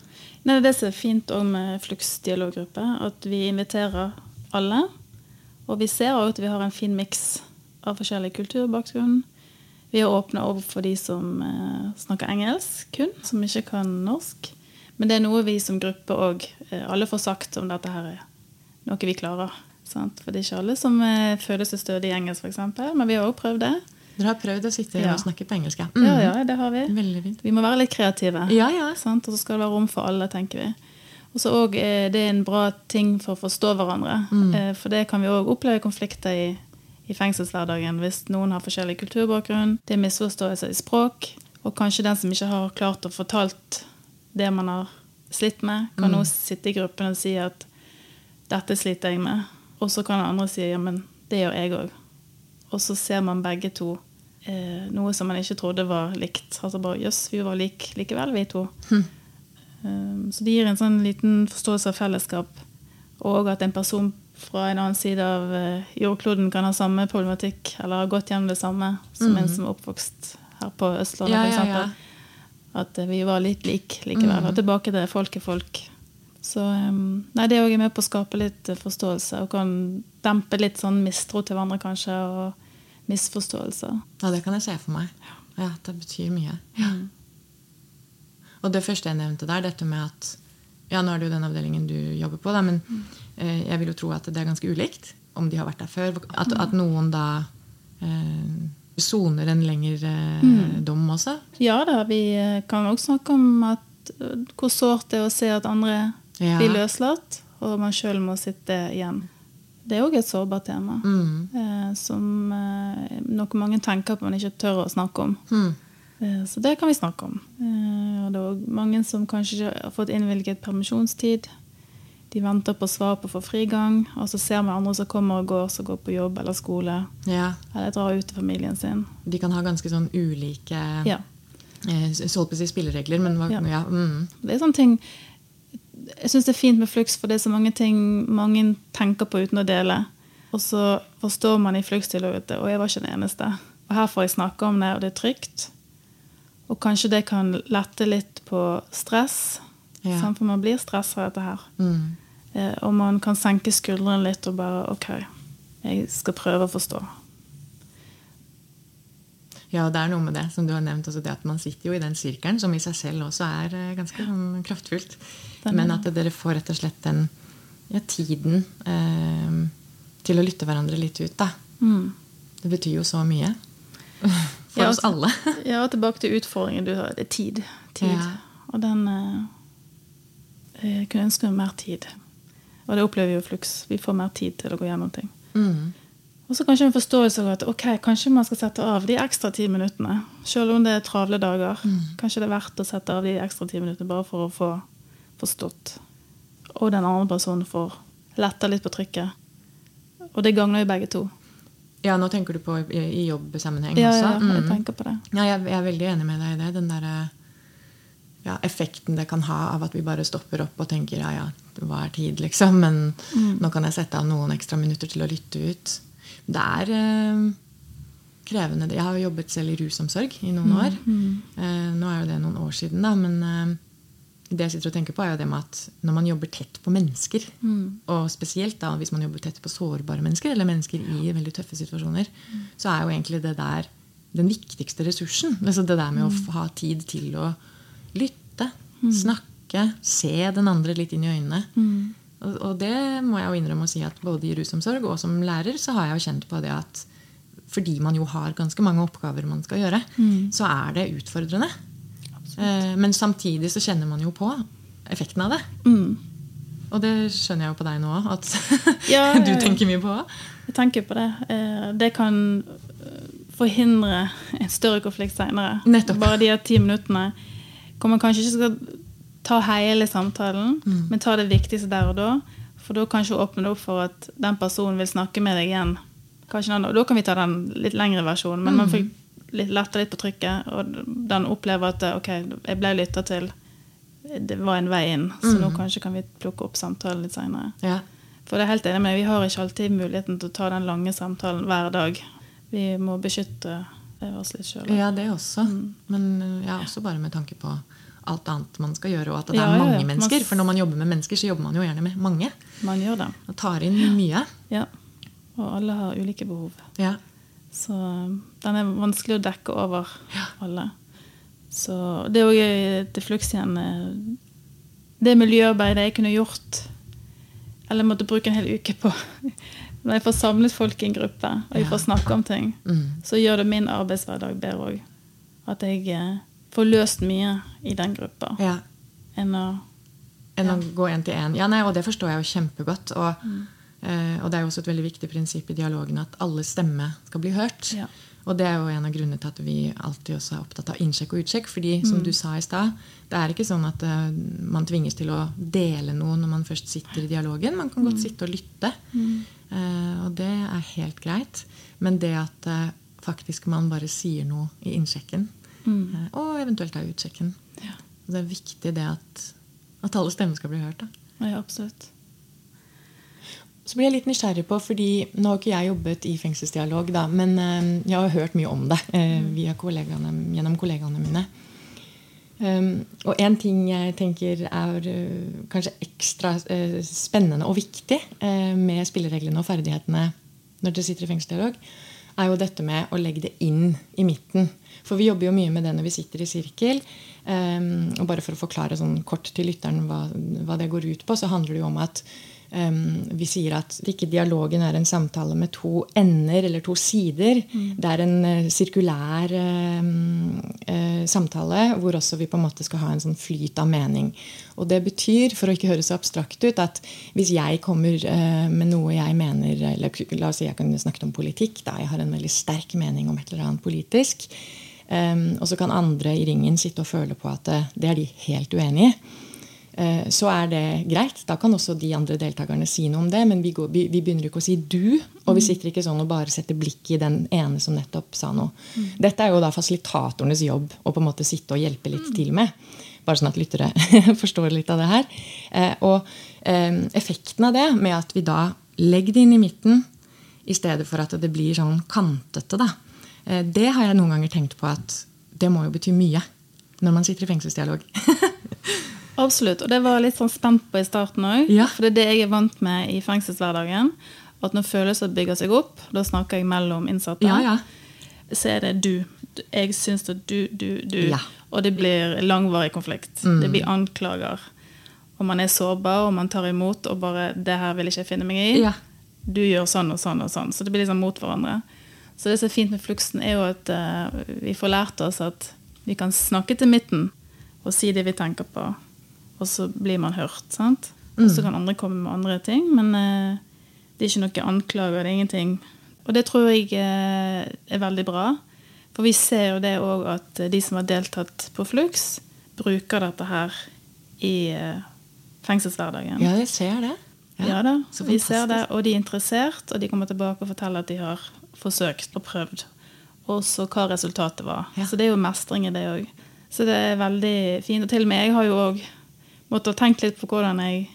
Nei, det som er fint også med Flux dialoggruppe, at vi inviterer alle. Og vi ser også at vi har en fin miks av forskjellig kulturbakgrunn. Vi har åpna opp for de som eh, snakker engelsk kun, som ikke kan norsk. Men det er noe vi som gruppe òg eh, alle får sagt om dette her er noe vi klarer. Sant? For det er ikke alle som eh, føler seg stødige i engelsk, f.eks. Men vi har òg prøvd det. Dere har prøvd å sitte Ja. og snakke på engelsk? Ja, Ja, ja, det har vi. Veldig fint. Vi må være litt kreative. Ja, ja. Sant? Og så skal det være rom for alle, tenker vi. Og så òg er det en bra ting for å forstå hverandre. Mm. For det kan vi òg oppleve konflikter i, i fengselshverdagen hvis noen har forskjellig kulturbakgrunn, det er misforståelser i språk, og kanskje den som ikke har klart å fortalt det man har slitt med, kan nå sitte i gruppen og si at 'dette sliter jeg med', og så kan den andre si 'ja, men det gjør jeg òg'. Og så ser man begge to eh, noe som man ikke trodde var likt. Altså bare 'jøss, vi var like likevel, vi to'. Um, så det gir en sånn liten forståelse av fellesskap. Og at en person fra en annen side av eh, jordkloden kan ha samme problematikk, eller har gått gjennom det samme som en som er oppvokst her på Østlandet, Ja, f.eks. ja, ja. At eh, vi var litt like likevel. Og tilbake til folk er folk. Så um, nei, det er også med på å skape litt eh, forståelse, og kan dempe litt sånn mistro til hverandre, kanskje, og misforståelser. Ja, det kan jeg se for meg. Ja, Det betyr mye. Ja. Og det første jeg nevnte der, dette med at Ja, nå er det jo den avdelingen du jobber på, da, men eh, jeg vil jo tro at det er ganske ulikt om de har vært der før. At, at noen da eh, soner en lengre mm. dom også? Ja da, vi eh, kan også snakke om at, eh, hvor sårt det er å se at andre ja. blir løslatt, og man sjøl må sitte igjen. Det er òg et sårbart tema. Mm. Eh, som eh, noe mange tenker på, men ikke tør å snakke om. Mm. Eh, så det kan vi snakke om. Eh, og det er òg mange som kanskje har fått innvilget permisjonstid. De venter på svar på å få frigang, og så ser vi andre som kommer og går, som går på jobb eller skole. Ja. Eller drar ut til familien sin. De kan ha ganske sånn ulike ja. eh, si spilleregler, men ja. ja mm. Det er sånne ting Jeg syns det er fint med Flux, for det er så mange ting mange tenker på uten å dele. Og så forstår man i Flux-dialoget og jeg var ikke den eneste. Og her får jeg snakke om det, og det er trygt. Og kanskje det kan lette litt på stress ja. For man blir stressa av dette her. Mm. Eh, og man kan senke skuldrene litt og bare OK, jeg skal prøve å forstå. Ja, det er noe med det som du har nevnt. Det at Man sitter jo i den sirkelen, som i seg selv også er eh, ganske sånn, kraftfullt. Men at dere får rett og slett den ja, tiden eh, til å lytte hverandre litt ut. da. Mm. Det betyr jo så mye. For ja, oss alle. ja, tilbake til utfordringen du har. Det er tid. tid. Ja. Og den eh, jeg kunne ønske meg mer tid. Og det opplever vi jo fluks. Vi får mer tid til å gå gjennom ting. Mm. Og så kanskje en forståelse av at ok, kanskje man skal sette av de ekstra ti minuttene. Selv om det er travle dager. Mm. Kanskje det er verdt å sette av de ekstra ti minuttene bare for å få forstått. Og den andre personen får letta litt på trykket. Og det gagner jo begge to. Ja, nå tenker du på i, i jobbsammenheng ja, også? Ja, jeg mm. tenker på det. Ja, jeg, jeg, er veldig enig med deg i det. Den der, ja, effekten det kan ha av at vi bare stopper opp og tenker ja, ja, hva er tid, liksom? Men mm. nå kan jeg sette av noen ekstra minutter til å lytte ut. Det er eh, krevende. Jeg har jo jobbet selv i rusomsorg i noen mm. år. Mm. Eh, nå er jo det noen år siden, da, men eh, det jeg sitter og tenker på, er jo det med at når man jobber tett på mennesker, mm. og spesielt da hvis man jobber tett på sårbare mennesker, eller mennesker i veldig tøffe situasjoner, mm. så er jo egentlig det der den viktigste ressursen. Altså det der med å mm. ha tid til å lytte, mm. snakke, se den andre litt inn i øynene. Mm. Og, og, det må jeg jo innrømme å si at både i rusomsorg og som lærer så har jeg jo kjent på det at fordi man jo har ganske mange oppgaver man skal gjøre, mm. så er det utfordrende. Eh, men samtidig så kjenner man jo på effekten av det. Mm. Og det skjønner jeg jo på deg nå at ja, du tenker mye på. Jeg tenker på det. Eh, det kan forhindre en større konflikt seinere. Bare de ti minuttene hvor man kanskje ikke skal ta hele samtalen, mm. men ta det viktigste der og da. For da kanskje åpne det opp for at den personen vil snakke med deg igjen. Kanskje Da kan vi ta den litt lengre versjonen, men mm. man får lette litt på trykket. Og den opplever at ok, jeg ble lytta til. Det var en vei inn, så mm. nå kanskje kan vi plukke opp samtalen litt seinere. Ja. For det er helt enig med, Vi har ikke alltid muligheten til å ta den lange samtalen hver dag. Vi må beskytte oss litt sjøl. Ja, det også. Mm. Men ja, også bare med tanke på alt annet man skal gjøre, og at det ja, er mange ja, ja. mennesker. For når man jobber med mennesker, så jobber man jo gjerne med mange. Man gjør det. Og tar inn mye. Ja. Og alle har ulike behov. Ja. Så den er vanskelig å dekke over alle. Så det er òg til Flux igjen eh, Det miljøarbeidet jeg kunne gjort, eller måtte bruke en hel uke på Når jeg får samlet folk i en gruppe, og jeg får snakke om ting, mm. så gjør det min arbeidshverdag bedre òg. At jeg eh, får løst mye i den gruppa ja. enn å enn å gå én til én. Ja, og det forstår jeg jo kjempegodt. Og, mm. Eh, og, det er jo også et veldig viktig prinsipp i dialogen at alle stemmer skal bli hørt. Ja. Og det er jo en av grunnene til at vi alltid også er opptatt av innsjekk og utsjekk. fordi mm. som du sa i stad, det er ikke sånn at uh, man tvinges til å dele noe når man først sitter i dialogen. Man kan godt mm. sitte og lytte. Uh, og det er helt greit. Men det at uh, faktisk man bare sier noe i innsjekken, Mm. Og eventuelt ta utsjekken. Ja. Det er viktig det at, at alle stemmer skal bli hørt. Da. Ja, absolutt. Så blir jeg litt nysgjerrig på, fordi Nå har ikke jeg jobbet i fengselsdialog, da, men uh, jeg har hørt mye om det uh, via kollegaene, gjennom kollegaene mine. Um, og en ting jeg tenker er uh, kanskje ekstra spennende og viktig med spillereglene og ferdighetene når dere sitter i fengselsdialog, er jo dette med å legge det inn i midten. For vi jobber jo mye med det når vi sitter i sirkel. Um, og bare for å forklare sånn kort til lytteren hva, hva, det går ut på, så handler det jo om at vi sier at ikke dialogen er en samtale med to ender eller to sider. Mm. Det er en uh, sirkulær uh, samtale hvor også vi på en måte skal ha en sånn flyt av mening. Og det betyr, for å ikke høres så abstrakt ut, at hvis jeg kommer med noe jeg mener eller La oss si jeg kan snakke om politikk. da Jeg har en veldig sterk mening om et eller annet politisk. Um, og så kan andre i ringen sitte og føle på at det er de helt uenige i. Eh, så er det greit. Da kan også de andre deltakerne si noe om det. Men vi, går, vi, vi begynner ikke å si 'du', og vi mm. sitter ikke sånn og bare setter blikk i den ene som nettopp sa noe. Mm. Dette er jo da fasilitatorenes jobb å på en måte sitte og hjelpe litt til med. Bare sånn at lyttere forstår litt av det her. Eh, og eh, effekten av det, med at vi da legger det inn i midten i stedet for at det blir sånn kantete, da, det har jeg noen ganger tenkt på at det må jo bety mye når man sitter i fengselsdialog. Absolutt. Og det var jeg litt sånn spent på i starten òg. Ja. For det er det jeg er vant med i fengselshverdagen. At når følelser bygger seg opp, da snakker jeg mellom innsatte, ja, ja. så er det du. Jeg syns det du, du, du. Og det blir langvarig konflikt. Mm. Det blir anklager. Og man er sårbar, og man tar imot, og bare 'Det her vil ikke jeg finne meg i'. Du gjør sånn og sånn og sånn. Så det blir liksom mot hverandre. Så det som er fint med Fluksen, er jo at uh, vi får lært oss at vi kan snakke til midten og si det vi tenker på og så blir man hørt. sant? Og så mm. kan andre komme med andre ting, men eh, det er ikke noe anklager. det er ingenting. Og det tror jeg eh, er veldig bra. For vi ser jo det òg at de som har deltatt på Flux, bruker dette her i eh, fengselshverdagen. Ja, jeg ser det. Ja, ja da, vi ser det, Og de er interessert, og de kommer tilbake og forteller at de har forsøkt og prøvd. Og så hva resultatet var. Ja. Så det er jo mestring i det òg. Så det er veldig fint. Og til og med jeg har jo òg måtte ha tenkt litt på hvordan jeg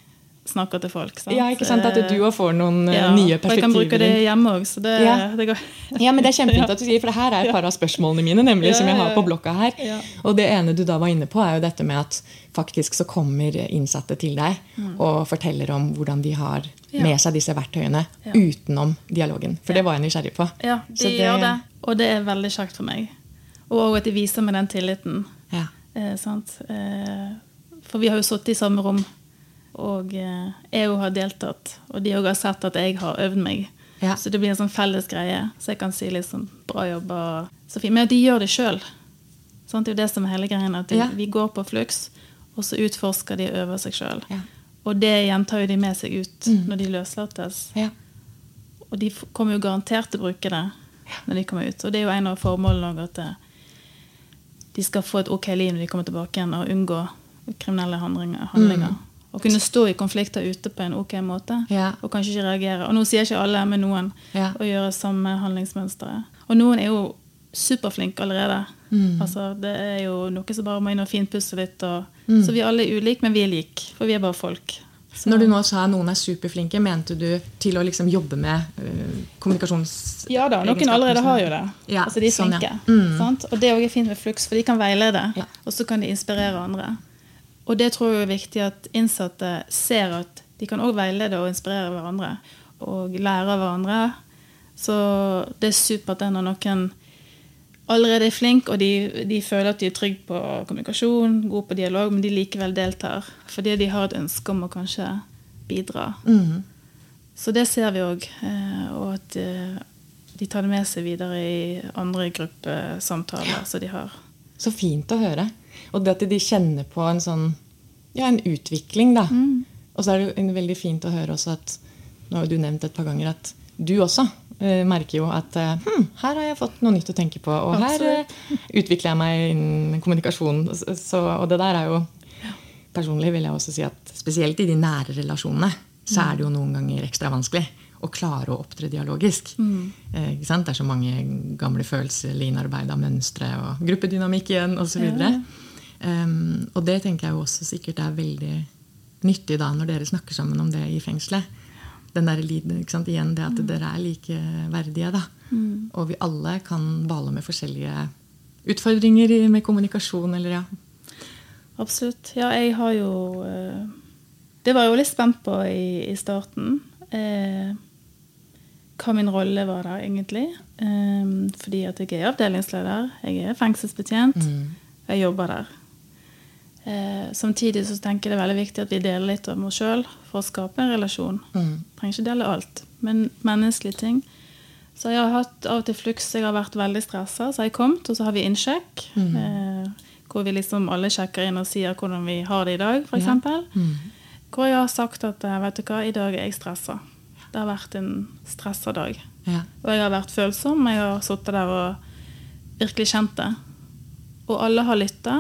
snakker til folk. Sant? Ja, ikke sant? At du òg får noen eh, ja, nye perspektiver. Og jeg kan bruke det hjemme òg. Ja. Det ja, men det er kjempefint at du sier, for det her er et par av spørsmålene mine nemlig, som jeg har på blokka her. Og det ene du da var inne på, er jo dette med at faktisk så kommer innsatte til deg mm. og forteller om hvordan de har med seg disse verktøyene utenom dialogen. For det var jeg nysgjerrig på. Ja, de det, gjør det. Og det er veldig kjekt for meg. Og at de viser meg den tilliten. Ja. Eh, sant? Eh, for vi har jo sittet i samme rom, og jeg jeg har deltatt. Og de òg har sett at jeg har øvd meg. Ja. Så det blir en sånn felles greie. Så jeg kan si liksom bra jobba. Men de gjør det sjøl. Det er jo det som er hele greia. At de, ja. vi går på flux, og så utforsker de og øver seg sjøl. Ja. Og det gjentar jo de med seg ut mm. når de løslates. Og de kommer jo garantert til å bruke det når de kommer ut. Og det er jo en av formålene òg at eh, de skal få et ok liv når de kommer tilbake igjen, og unngå kriminelle handlinger. handlinger. Mm. Å kunne stå i konflikter ute på en ok måte. Ja. Og kanskje ikke reagere. Og nå sier ikke alle, men noen. Ja. Å gjøre samme handlingsmønsteret. Og noen er jo superflinke allerede. Mm. Altså, det er jo noe som bare må inn og finpusse litt. Og, mm. Så vi alle er ulike, men vi er like. For vi er bare folk. Så. Når du nå sa noen er superflinke, mente du til å liksom jobbe med uh, kommunikasjons... Ja da, noen allerede har jo det. Ja, altså De er flinke. Sånn, ja. mm. Og det er også fint med Flux, for de kan veilede. Ja. Og så kan de inspirere andre. Og det tror jeg er viktig at innsatte ser at de kan også veilede og inspirere hverandre. Og lære av hverandre. Så det er supert når noen allerede er flink, og de, de, føler at de er trygge på kommunikasjon, gode på dialog, men de likevel deltar. Fordi de har et ønske om å kanskje bidra. Mm. Så det ser vi òg. Eh, og at eh, de tar det med seg videre i andre gruppesamtaler som de har. Så fint å høre. Og det at de kjenner på en sånn ja, en utvikling, da. Mm. Og så er det jo veldig fint å høre også at Nå har du nevnt et par ganger at du også eh, merker jo at uh, hm, her har jeg fått noe nytt å tenke på. Og her eh, utvikler jeg meg innen kommunikasjon. Så, og det der er jo Personlig vil jeg også si at spesielt i de nære relasjonene så er det jo noen ganger ekstra vanskelig å klare å opptre dialogisk. Mm. Eh, det er så mange gamle følelser, innarbeida mønstre og gruppedynamikk igjen osv. Ja. Um, og det tenker jeg jo også sikkert er veldig nyttig da når dere snakker sammen om det i fengselet. Den der ikke sant? Igjen det at mm. dere er likeverdige. da. Mm. Og vi alle kan bale med forskjellige utfordringer med kommunikasjon. eller ja. Absolutt. Ja, jeg har jo eh, Det var jeg jo litt spent på i, i starten. Eh, hva min rolle var der, egentlig. Um, fordi at jeg er avdelingsleder. Jeg er fengselsbetjent. Mm. Jeg jobber der. Eh, samtidig så tenker jeg det er veldig viktig at vi deler litt om oss sjøl for å skape en relasjon. Mm. Trenger ikke dele alt, men menneskelige ting. Så jeg har hatt av og til fluks. Jeg har vært veldig stressa. Så har jeg kommet, og så har vi innsjekk. Eh, hvor vi liksom alle sjekker inn og sier hvordan vi har det i dag, f.eks. Mm. Hvor jeg har sagt at eh, vet du hva, i dag er jeg stressa. Det har vært en stressa dag. Ja. Og jeg har vært følsom. Jeg har sittet der og virkelig kjent det. Og alle har lytta,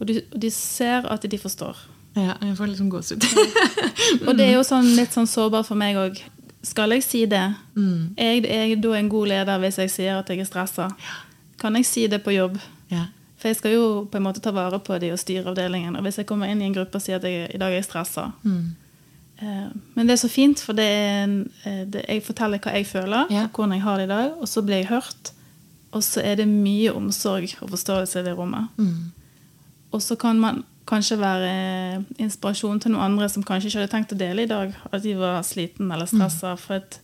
og de, og de ser at de forstår. ja, jeg får liksom gåsehud. Og det er jo sånn, litt sånn sårbart for meg òg. Skal jeg si det? Mm. Er jeg, er jeg da en god leder hvis jeg sier at jeg er stressa? Kan jeg si det på jobb? ja. For jeg skal jo på en måte ta vare på de og styre avdelingen. Og hvis jeg kommer inn i en gruppe og sier at jeg, i dag er jeg stressa Mm. eh, Men det er så fint, for det er en, eh, det, jeg forteller hva jeg føler, Ja. og hvordan jeg har det i dag, og så blir jeg hørt. Og så er det mye omsorg og forståelse i det rommet. Mm. Og så kan man kanskje være inspirasjon til noen andre som kanskje ikke hadde tenkt å dele i dag. At de var sliten eller stressa. For at,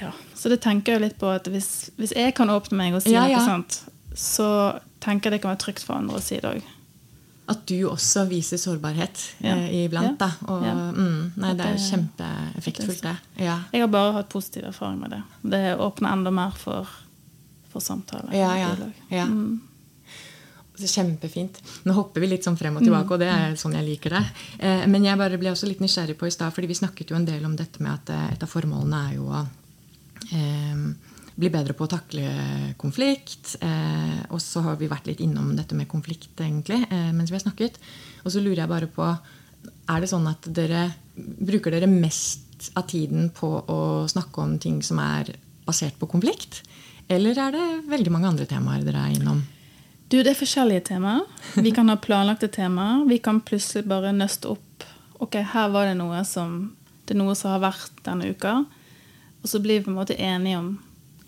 ja. Så det tenker jeg litt på at hvis, hvis jeg kan åpne meg og si Ja, ja. noe sånt, så tenker jeg det kan være trygt for andre å si det òg. At du også viser sårbarhet Ja. eh, iblant. Ja. Da. Og, Ja. mm, nei, det er kjempeeffektfullt, det. Ja. Jeg har bare hatt positiv erfaring med det. Det åpner enda mer for, for samtale. Ja, ja. Ja. Mm. Kjempefint. Nå hopper vi litt sånn frem og tilbake, og det er sånn jeg liker det. Eh, men jeg bare ble også litt nysgjerrig på i stad, fordi vi snakket jo en del om dette med at eh, et av formålene er jo å eh, bli bedre på å takle konflikt. Og så har vi vært litt innom dette med konflikt egentlig, mens vi har snakket. Og så lurer jeg bare på Er det sånn at dere bruker dere mest av tiden på å snakke om ting som er basert på konflikt? Eller er det veldig mange andre temaer dere er innom? Du, det er forskjellige temaer. Vi kan ha planlagte temaer. Vi kan plutselig bare nøste opp Ok, her var det noe som det er noe som har vært denne uka. Og så blir vi på en måte enige om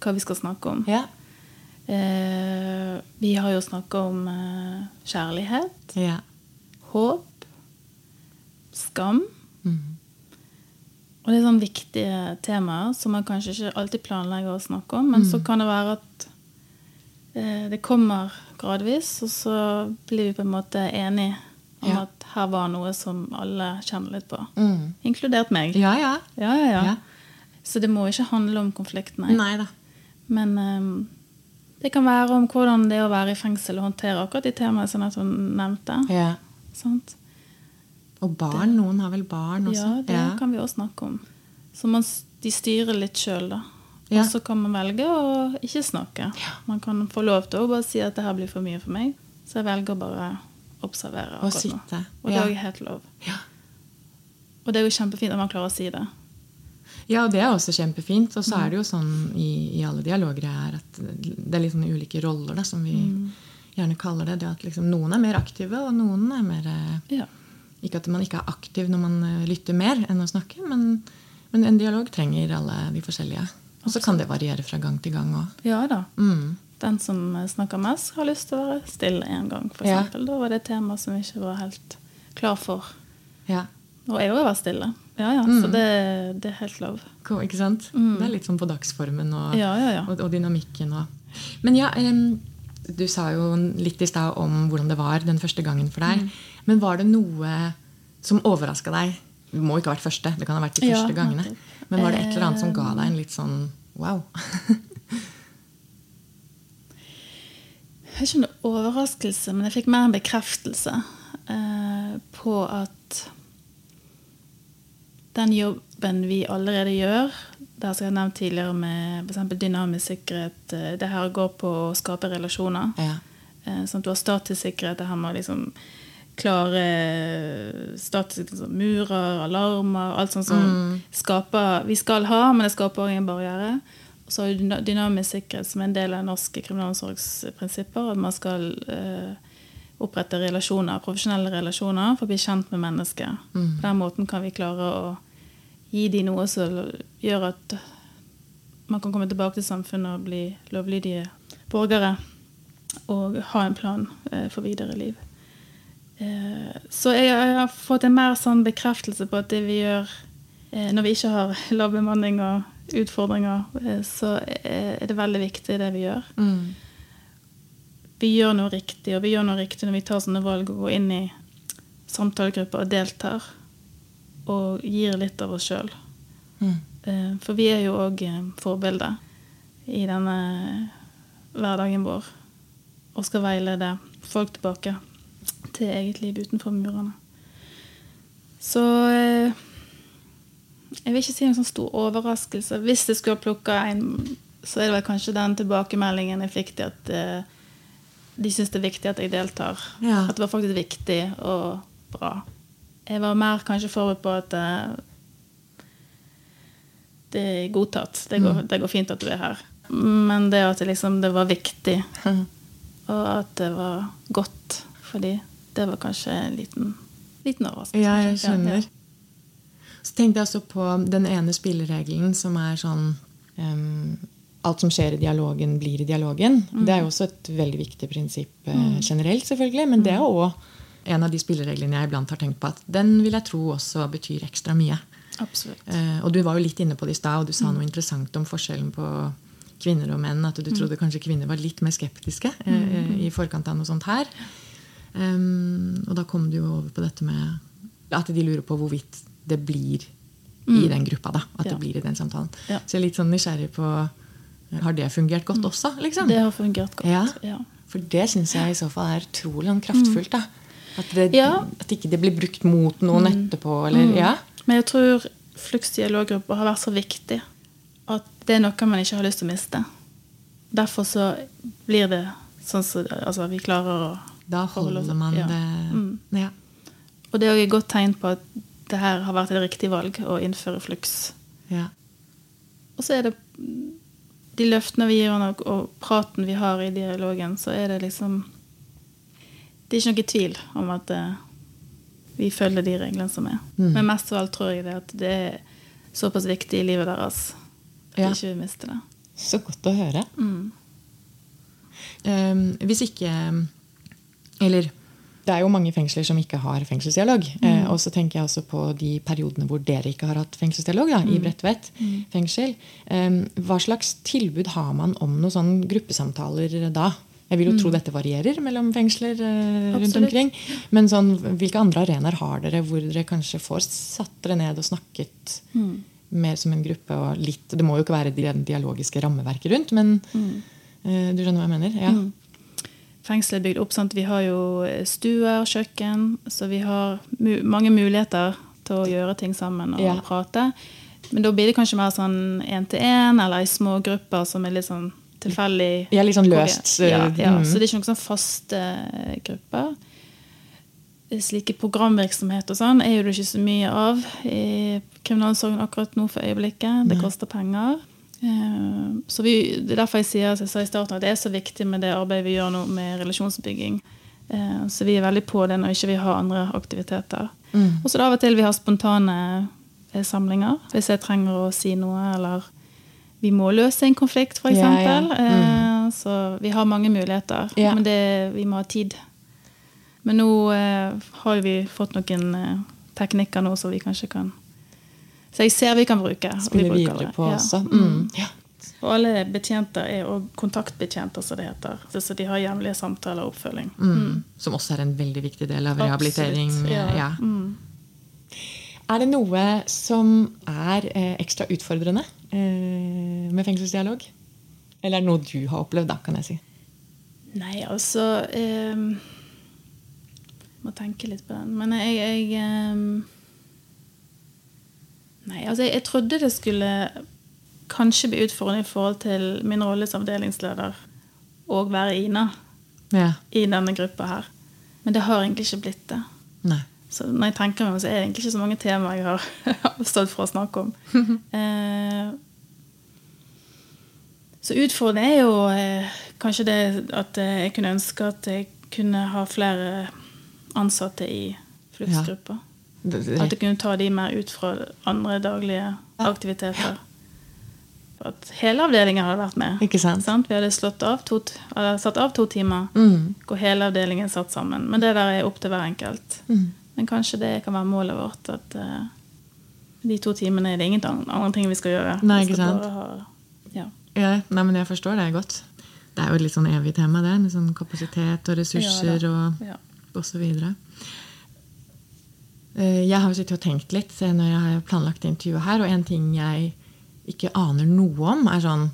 hva vi skal snakke om. Ja. Eh, vi har jo snakka om eh, kjærlighet, ja. håp, skam. Mm. Og det er sånne viktige temaer som man kanskje ikke alltid planlegger å snakke om. Men så kan det være at eh, det kommer gradvis, og så blir vi på en måte enige om Ja. at her var noe som alle kjenner litt på. Mm. Inkludert meg. Ja, ja. Ja, ja, ja. Så det må ikke handle om konflikt, nei. Neida. Men um, det kan være om hvordan det er å være i fengsel og håndtere akkurat de temaene som jeg nevnte. Ja. Sant? Og barn. Noen har vel barn også? Ja, det kan vi også snakke om. Så man, de styrer litt sjøl, da. Ja. Og så kan man velge å ikke snakke. Man kan få lov til å bare si at det her blir for mye for meg. Så jeg velger å bare observere Og nå. sitte. Og det er jo helt lov. Ja. Og det er jo kjempefint at man klarer å si det. Ja, og det er også kjempefint. Og så er det jo sånn i, i alle dialoger jeg er at det er litt sånne ulike roller, da, som vi gjerne kaller det. det at liksom Noen er mer aktive, og noen er mer eh, Ja. Ikke at man ikke er aktiv når man eh, lytter mer enn å snakke, men, men en dialog trenger alle de forskjellige. Og så kan det variere fra gang til gang òg. ja da. Mm. Den som snakker mest, har lyst til å være stille en gang. For Ja. Da var det et tema som jeg ikke var helt klar for. Ja. Og jeg òg var stille. Ja, ja, Mm. Så det, det er helt lov. Cool, Ikke sant? Det er litt sånn på dagsformen og, Mm. Ja, ja, og, og dynamikken. Og. Men ja, um, du sa jo litt i stad om hvordan det var den første gangen for Mm. deg. Men var det noe som overraska deg? Det må ikke ha vært første, det kan ha vært de Ja, første gangene. Men var det et eller annet som ga Eh. deg en litt sånn wow? Har ikke noen overraskelse, men jeg fikk mer en bekreftelse eh, på at den jobben vi allerede gjør, det som jeg har nevnt tidligere med f.eks. dynamisk sikkerhet, eh, det her går på å skape relasjoner. Ja. Eh, sånn at du har statisk sikkerhet, det her med å liksom klare statiske liksom, murer, alarmer, alt sånt som skaper Vi skal ha, men det skaper også en barriere. Og så har du dynamisk sikkerhet som er en del av norske kriminalomsorgsprinsipper. At man skal eh, opprette relasjoner, profesjonelle relasjoner for å bli kjent med mennesker. På den måten kan vi klare å gi de noe som gjør at man kan komme tilbake til samfunnet og bli lovlydige borgere. Og ha en plan eh, for videre liv. Eh, så jeg, har fått en mer sånn bekreftelse på at det vi gjør eh, når vi ikke har lav bemanning og utfordringer, eh, så er det veldig viktig det vi gjør. Mm. vi gjør noe riktig, og vi gjør noe riktig når vi tar sånne valg og går inn i samtalegrupper og deltar. Og gir litt av oss sjøl. Mm. For vi er jo òg forbilder i denne hverdagen vår. Og skal veilede folk tilbake til eget liv utenfor murene. Så eh, jeg vil ikke si en sånn stor overraskelse. Hvis jeg skulle ha plukka en, så er det vel kanskje den tilbakemeldingen jeg fikk til at eh, de syns det er viktig at jeg deltar. Ja. At det var faktisk viktig og bra. Jeg var mer kanskje forberedt på at eh, det er godtatt. Det går, det går fint at du er her. Men det at det liksom det var viktig, og at det var godt for de, det var kanskje en liten, liten overraskelse. Ja, jeg skjønner. Ja, Så tenkte jeg også på den ene spilleregelen som er sånn um, Alt som skjer i dialogen, blir i dialogen. Det er jo også et veldig viktig prinsipp mm. generelt, selvfølgelig. Men det er òg en av de spillereglene jeg iblant har tenkt på at den vil jeg tro også betyr ekstra mye. Absolutt. Uh, og du var jo litt inne på det i stad, og du sa noe interessant om forskjellen på kvinner og menn. At du trodde kanskje kvinner var litt mer skeptiske uh, eh, i forkant av noe sånt her. Em, og da kom du jo over på dette med at de lurer på hvorvidt det blir i den gruppa. da, At Ja. det blir i den samtalen. Ja. Så jeg er litt sånn nysgjerrig på Har det fungert godt også? liksom? Det har fungert godt. Ja. For det syns jeg i så fall er utrolig sånn kraftfullt. da. At, det, Ja. at ikke det blir brukt mot noen etterpå. eller, ja. Men jeg tror Flux dialoggrupper har vært så viktig at det er noe man ikke har lyst til å miste. Derfor så blir det sånn som altså, vi klarer å Da holder man ja. det Mm. ja. Og det er også et godt tegn på at det her har vært et riktig valg å innføre Flux. Ja. Og så er det de løftene vi gir og, og praten vi har i dialogen, så er det liksom Det er ikke noe tvil om at eh, vi følger de reglene som er. Mm. Men mest av alt tror jeg det at det er såpass viktig i livet deres at Ja. de ikke vil miste det. Så godt å høre. Mm. Um, hvis ikke Eller det er jo mange fengsler som ikke har fengselsdialog. Eh, og så tenker jeg også på de periodene hvor dere ikke har hatt fengselsdialog. Da, I Bredtvet fengsel. Eh, hva slags tilbud har man om noen sånne gruppesamtaler da? Jeg vil jo tro dette varierer mellom fengsler eh, rundt omkring. Men sånn, hvilke andre arenaer har dere hvor dere kanskje får satt dere ned og snakket mer som en gruppe? og litt, Det må jo ikke være det dialogiske rammeverket rundt, men eh, du skjønner hva jeg mener? Ja. Fengselet er bygd opp sånn at vi har jo stuer, kjøkken, så vi har mu mange muligheter til å gjøre ting sammen og Ja. prate. Men da blir det kanskje mer sånn én-til-én eller i små grupper som er litt sånn tilfeldig. Ja, litt sånn løst, Ja, ja, mm. Så det er ikke noen sånn faste eh, grupper. Slike programvirksomhet og sånn er jo det ikke så mye av i kriminalomsorgen akkurat nå for øyeblikket. Det koster penger. Eh, Så vi, Det er derfor jeg sier jeg i starten, at det er så viktig med det arbeidet vi gjør nå med relasjonsbygging. Eh, Så vi er veldig på det når ikke vi har andre aktiviteter. Mm. Og så av og til vi har spontane eh, samlinger. Hvis jeg trenger å si noe, eller vi må løse en konflikt, f.eks. Ja, ja. Mm. Så vi har mange muligheter. Ja. Men det, vi må ha tid. Men nå har vi fått noen teknikker nå som vi kanskje kan Så jeg ser vi kan bruke. Spille vi videre det. på Ja. også. Mm. Ja. Og alle betjenter er òg kontaktbetjenter, som det heter. Så- Så de har jevnlige samtaler og oppfølging. Mm. Som også er en veldig viktig del av rehabilitering. Absolutt, Ja. Ja. Mm. Er det noe som er eh, ekstra utfordrende eh, med fengselsdialog? Eller er det noe du har opplevd, da, kan jeg si? Nei, altså eh, Må tenke litt på den. Men jeg, jeg ehm, Nei, altså jeg, jeg trodde det skulle kanskje bli utfordrende i forhold til min rolle som avdelingsleder og være Ina Ja. i denne gruppa her. Men det har egentlig ikke blitt det. Nei. Så når jeg tenker meg så er det egentlig ikke så mange temaer jeg har avstått for å snakke om. eh, så utfordringen er jo eh, kanskje det at eh, jeg kunne ønske at jeg kunne ha flere ansatte i fluktgruppa. Det- At jeg kunne ta de mer ut fra andre daglige aktiviteter. At hele avdelingen hadde vært med. Ikke sant? Vi hadde slått av to, hadde, satt av to timer, Mm. hvor hele avdelingen satt sammen. Men det der er opp til hver enkelt. Mm. Men kanskje det kan være målet vårt. At uh, de to timene er det ingen andre ting vi skal gjøre. Nei, ikke sant? Har, ja. Ja, nei, men jeg forstår det godt. Det er jo et litt sånn evig tema, det. Med sånn kapasitet og ressurser Ja, og, og så videre. Eh, Jeg har sittet og tenkt litt når jeg har planlagt intervjuet her, og en ting jeg ikke aner noe om, er sånn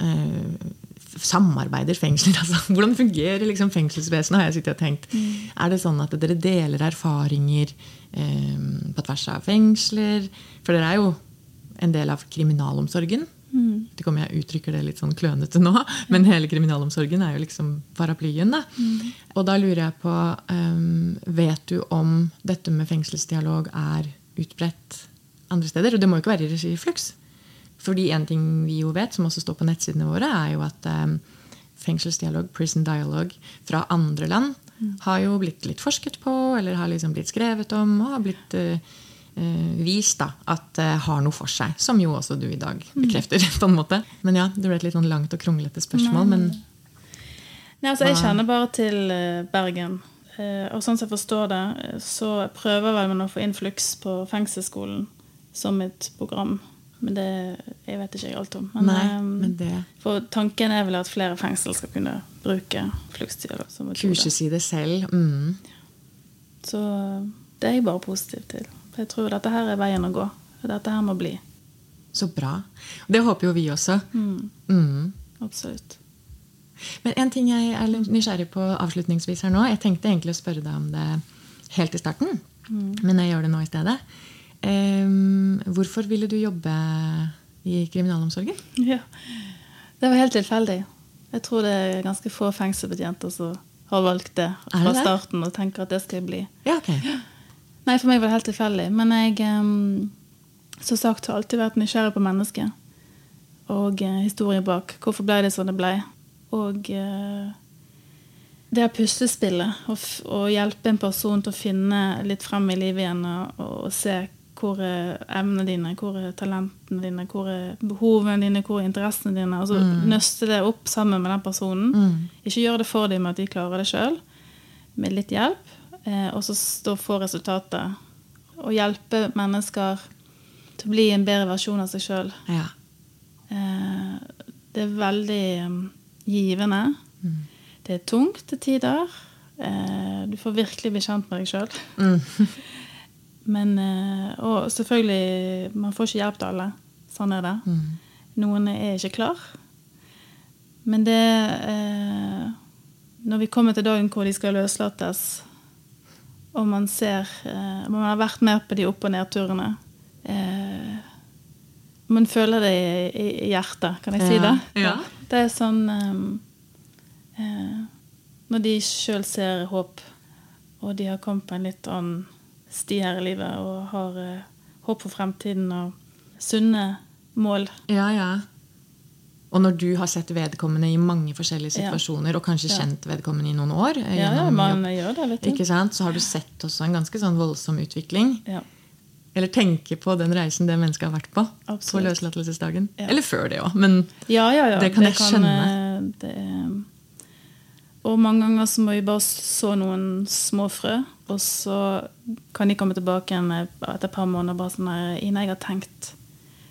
eh, Samarbeider fengsler? Altså, hvordan fungerer liksom fengselsvesenet? har jeg sittet og tenkt. Er det sånn at dere deler erfaringer eh, på tvers av fengsler? For dere er jo en del av kriminalomsorgen. Mm. Ikke om jeg uttrykker det litt sånn klønete nå, men hele kriminalomsorgen er jo liksom paraplyen. da. Og da lurer jeg på um, Vet du om dette med fengselsdialog er utbredt andre steder? Og det må jo ikke være i regi Flux. Fordi en ting vi jo vet, som også står på nettsidene våre, er jo at um, fengselsdialog, prison dialogue, fra andre land har jo blitt litt forsket på, eller har liksom blitt skrevet om, og har blitt uh, vist da, at det har noe for seg. Som jo også du i dag bekrefter. på en måte. Men ja, Det ble et litt sånn langt og kronglete spørsmål. Men Nei, altså Jeg kjenner bare til eh, Bergen. Eh, og sånn som jeg forstår det, eh, så prøver vel man å få inn Flux på fengselsskolen som et program. Men det jeg vet ikke jeg alt om. Men, nei, eh, men det for tanken er vel at flere fengsel skal kunne bruke som kurses i det selv. Mm. Så det er jeg bare positiv til. Jeg tror dette her er veien å gå. Dette her må bli. Så bra. Det håper jo vi også. Mm, Mm. absolutt. Men en ting jeg er nysgjerrig på avslutningsvis her nå. Jeg tenkte egentlig å spørre deg om det helt i starten, men jeg gjør det nå i stedet. Um, hvorfor ville du jobbe i kriminalomsorgen? Ja. Det var helt tilfeldig. Jeg tror det er ganske få fengselsbetjenter som har valgt det fra starten og tenker at det skal jeg bli. Ja, ok. Nei, for meg var det helt tilfeldig. Men jeg um, som sagt har alltid vært nysgjerrig på mennesket. Og uh, historien bak. Hvorfor ble det sånn det ble? Og uh, det er puslespillet. Å hjelpe en person til å finne litt frem i livet igjen og, og se hvor er evnene dine, hvor er talentene dine, hvor er behovene dine, hvor er interessene dine. Altså nøste det opp sammen med den personen. Mm. Ikke gjøre det for dem med at de klarer det sjøl, med litt hjelp. Eh, og så stå for resultatet. Og hjelpe mennesker til å bli en bedre versjon av seg sjøl. Ja. Eh, det er veldig eh, givende. Det er tungt til tider. Eh, du får virkelig bli kjent med deg sjøl. Mm. Men eh, Og selvfølgelig, man får ikke hjelp til alle. Sånn er det. Noen er ikke klar. Men det eh, Når vi kommer til dagen hvor de skal løslates, og man ser eh, Man har vært med på de opp- og nedturene eh, Man føler det i, i, hjertet, kan jeg si det? ja. Det er sånn eh, eh, Når de sjøl ser håp, og de har kommet på en litt annen sti her i livet og har eh, håp for fremtiden og sunne mål. Ja, ja. Og når du har sett vedkommende i mange forskjellige Ja. situasjoner, og kanskje Ja. kjent vedkommende i noen år, eh, Ja, ja, gjennom man jobb, gjør det, vet ikke sant? så har du sett også en ganske sånn voldsom utvikling. Ja. Eller tenke på den reisen det mennesket har vært på på Absolutt. løslatelsesdagen. Ja. Eller før det òg, men Ja, ja, ja. Det kan jeg skjønne. eh, det og mange ganger så må vi bare så noen små frø, og så kan de komme tilbake igjen etter et par måneder bare sånn her Ine, jeg har tenkt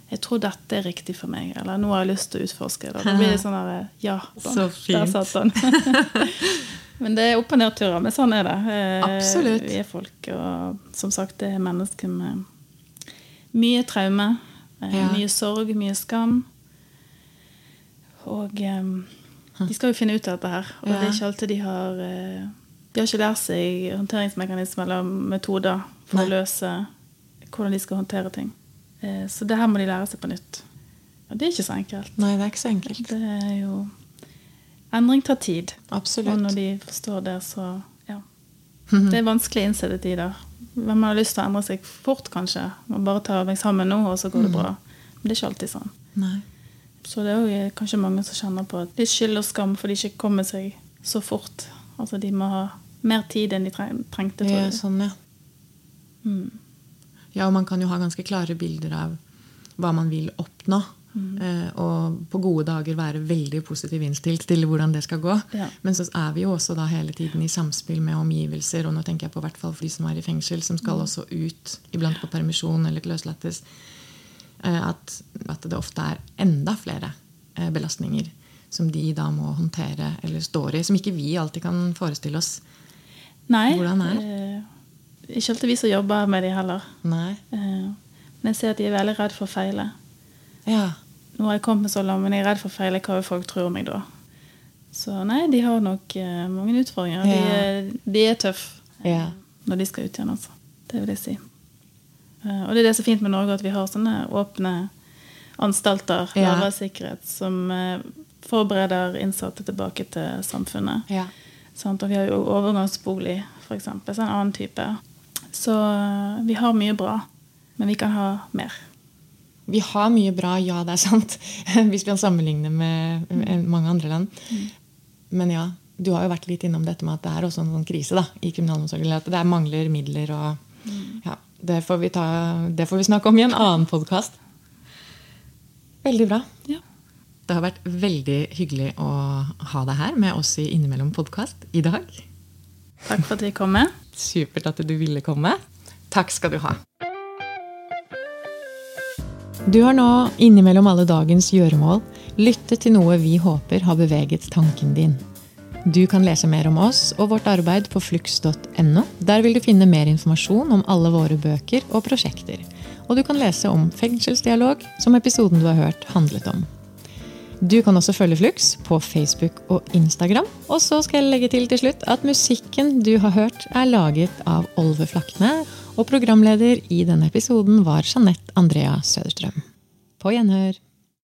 jeg tror dette er riktig for meg, eller nå har jeg lyst til å utforske det. Da blir det sånn der, ja, Så der fint. satt den. Men det er opp- og nedturer, men sånn er det. Eh, Absolutt. Vi er folk, og som sagt, det er mennesker med mye traume, eh, Ja. mye sorg, mye skam. Og eh, de skal jo finne ut av dette her. Og Ja. det er ikke alltid de har eh, De har ikke lært seg håndteringsmekanismer eller metoder for Nei. å løse hvordan de skal håndtere ting. Eh, så det her må de lære seg på nytt. Og det er ikke så enkelt. Nei, det er ikke så enkelt. Det er jo Endring tar tid. Og Absolutt. når de forstår det, så ja. Det er vanskelig å innse det tider. Hvem har lyst til å endre seg fort, kanskje. Og bare ta meg sammen nå, og så går det bra. Men det er ikke alltid sånn. Nei. Så det er jo kanskje mange som kjenner på litt skyld og skam for de ikke kommer seg så fort. Altså de må ha mer tid enn de trengte. tror Ja, sånn, ja. Mm. Ja, og man kan jo ha ganske klare bilder av hva man vil oppnå. Mm. Eh, og på gode dager være veldig positiv innstilt til hvordan det skal gå. Ja. Men så er vi jo også da hele tiden i samspill med omgivelser, og nå tenker jeg på hvert fall for de som er i fengsel, som Mm. skal også ut, iblant på permisjon eller løslates, eh, at, at det ofte er enda flere eh, belastninger som de da må håndtere eller står i, som ikke vi alltid kan forestille oss. Nei. Hvordan er? Eh, ikke alltid vi som jobber med de heller. Nei. Eh, men jeg ser at de er veldig redd for å feile. Ja. Nå har jeg kommet så langt, men jeg er redd for å feile. Hva vil folk tro om meg da? Så nei, de har nok eh, mange utfordringer. De, Ja. er, de er tøffe Ja. når de skal ut igjen, altså. Det vil jeg si. Eh, og det er det som er fint med Norge, at vi har sånne åpne anstalter, lavere sikkerhet, som eh, forbereder innsatte tilbake til samfunnet. ja. Sånn, Og vi har jo overgangsbolig, f.eks. En annen type. Så eh, vi har mye bra, men vi kan ha mer. Vi har mye bra, ja, det er sant. Hvis vi kan sammenligne med med mange andre land. Men ja, du har jo vært litt innom dette med at det er også en sånn krise da, i kriminalomsorgen. At det er mangler midler og ja, det, får vi ta, det får vi snakke om i en annen podkast. Veldig bra. Ja. Det har vært veldig hyggelig å ha deg her med oss i Innimellom podkast i dag. Takk for at vi kom med. Supert at du ville komme. Takk skal du ha. Du har nå, innimellom alle dagens gjøremål, lyttet til noe vi håper har beveget tanken din. Du kan lese mer om oss og vårt arbeid på flux.no. Der vil du finne mer informasjon om alle våre bøker og prosjekter. Og du kan lese om fengselsdialog, som episoden du har hørt handlet om. Du kan også følge Flux på Facebook og Instagram. Og så skal jeg legge til til slutt at musikken du har hørt, er laget av Olve Flakne, og programleder i denne episoden var Jeanette Andrea Søderstrøm. På gjenhør.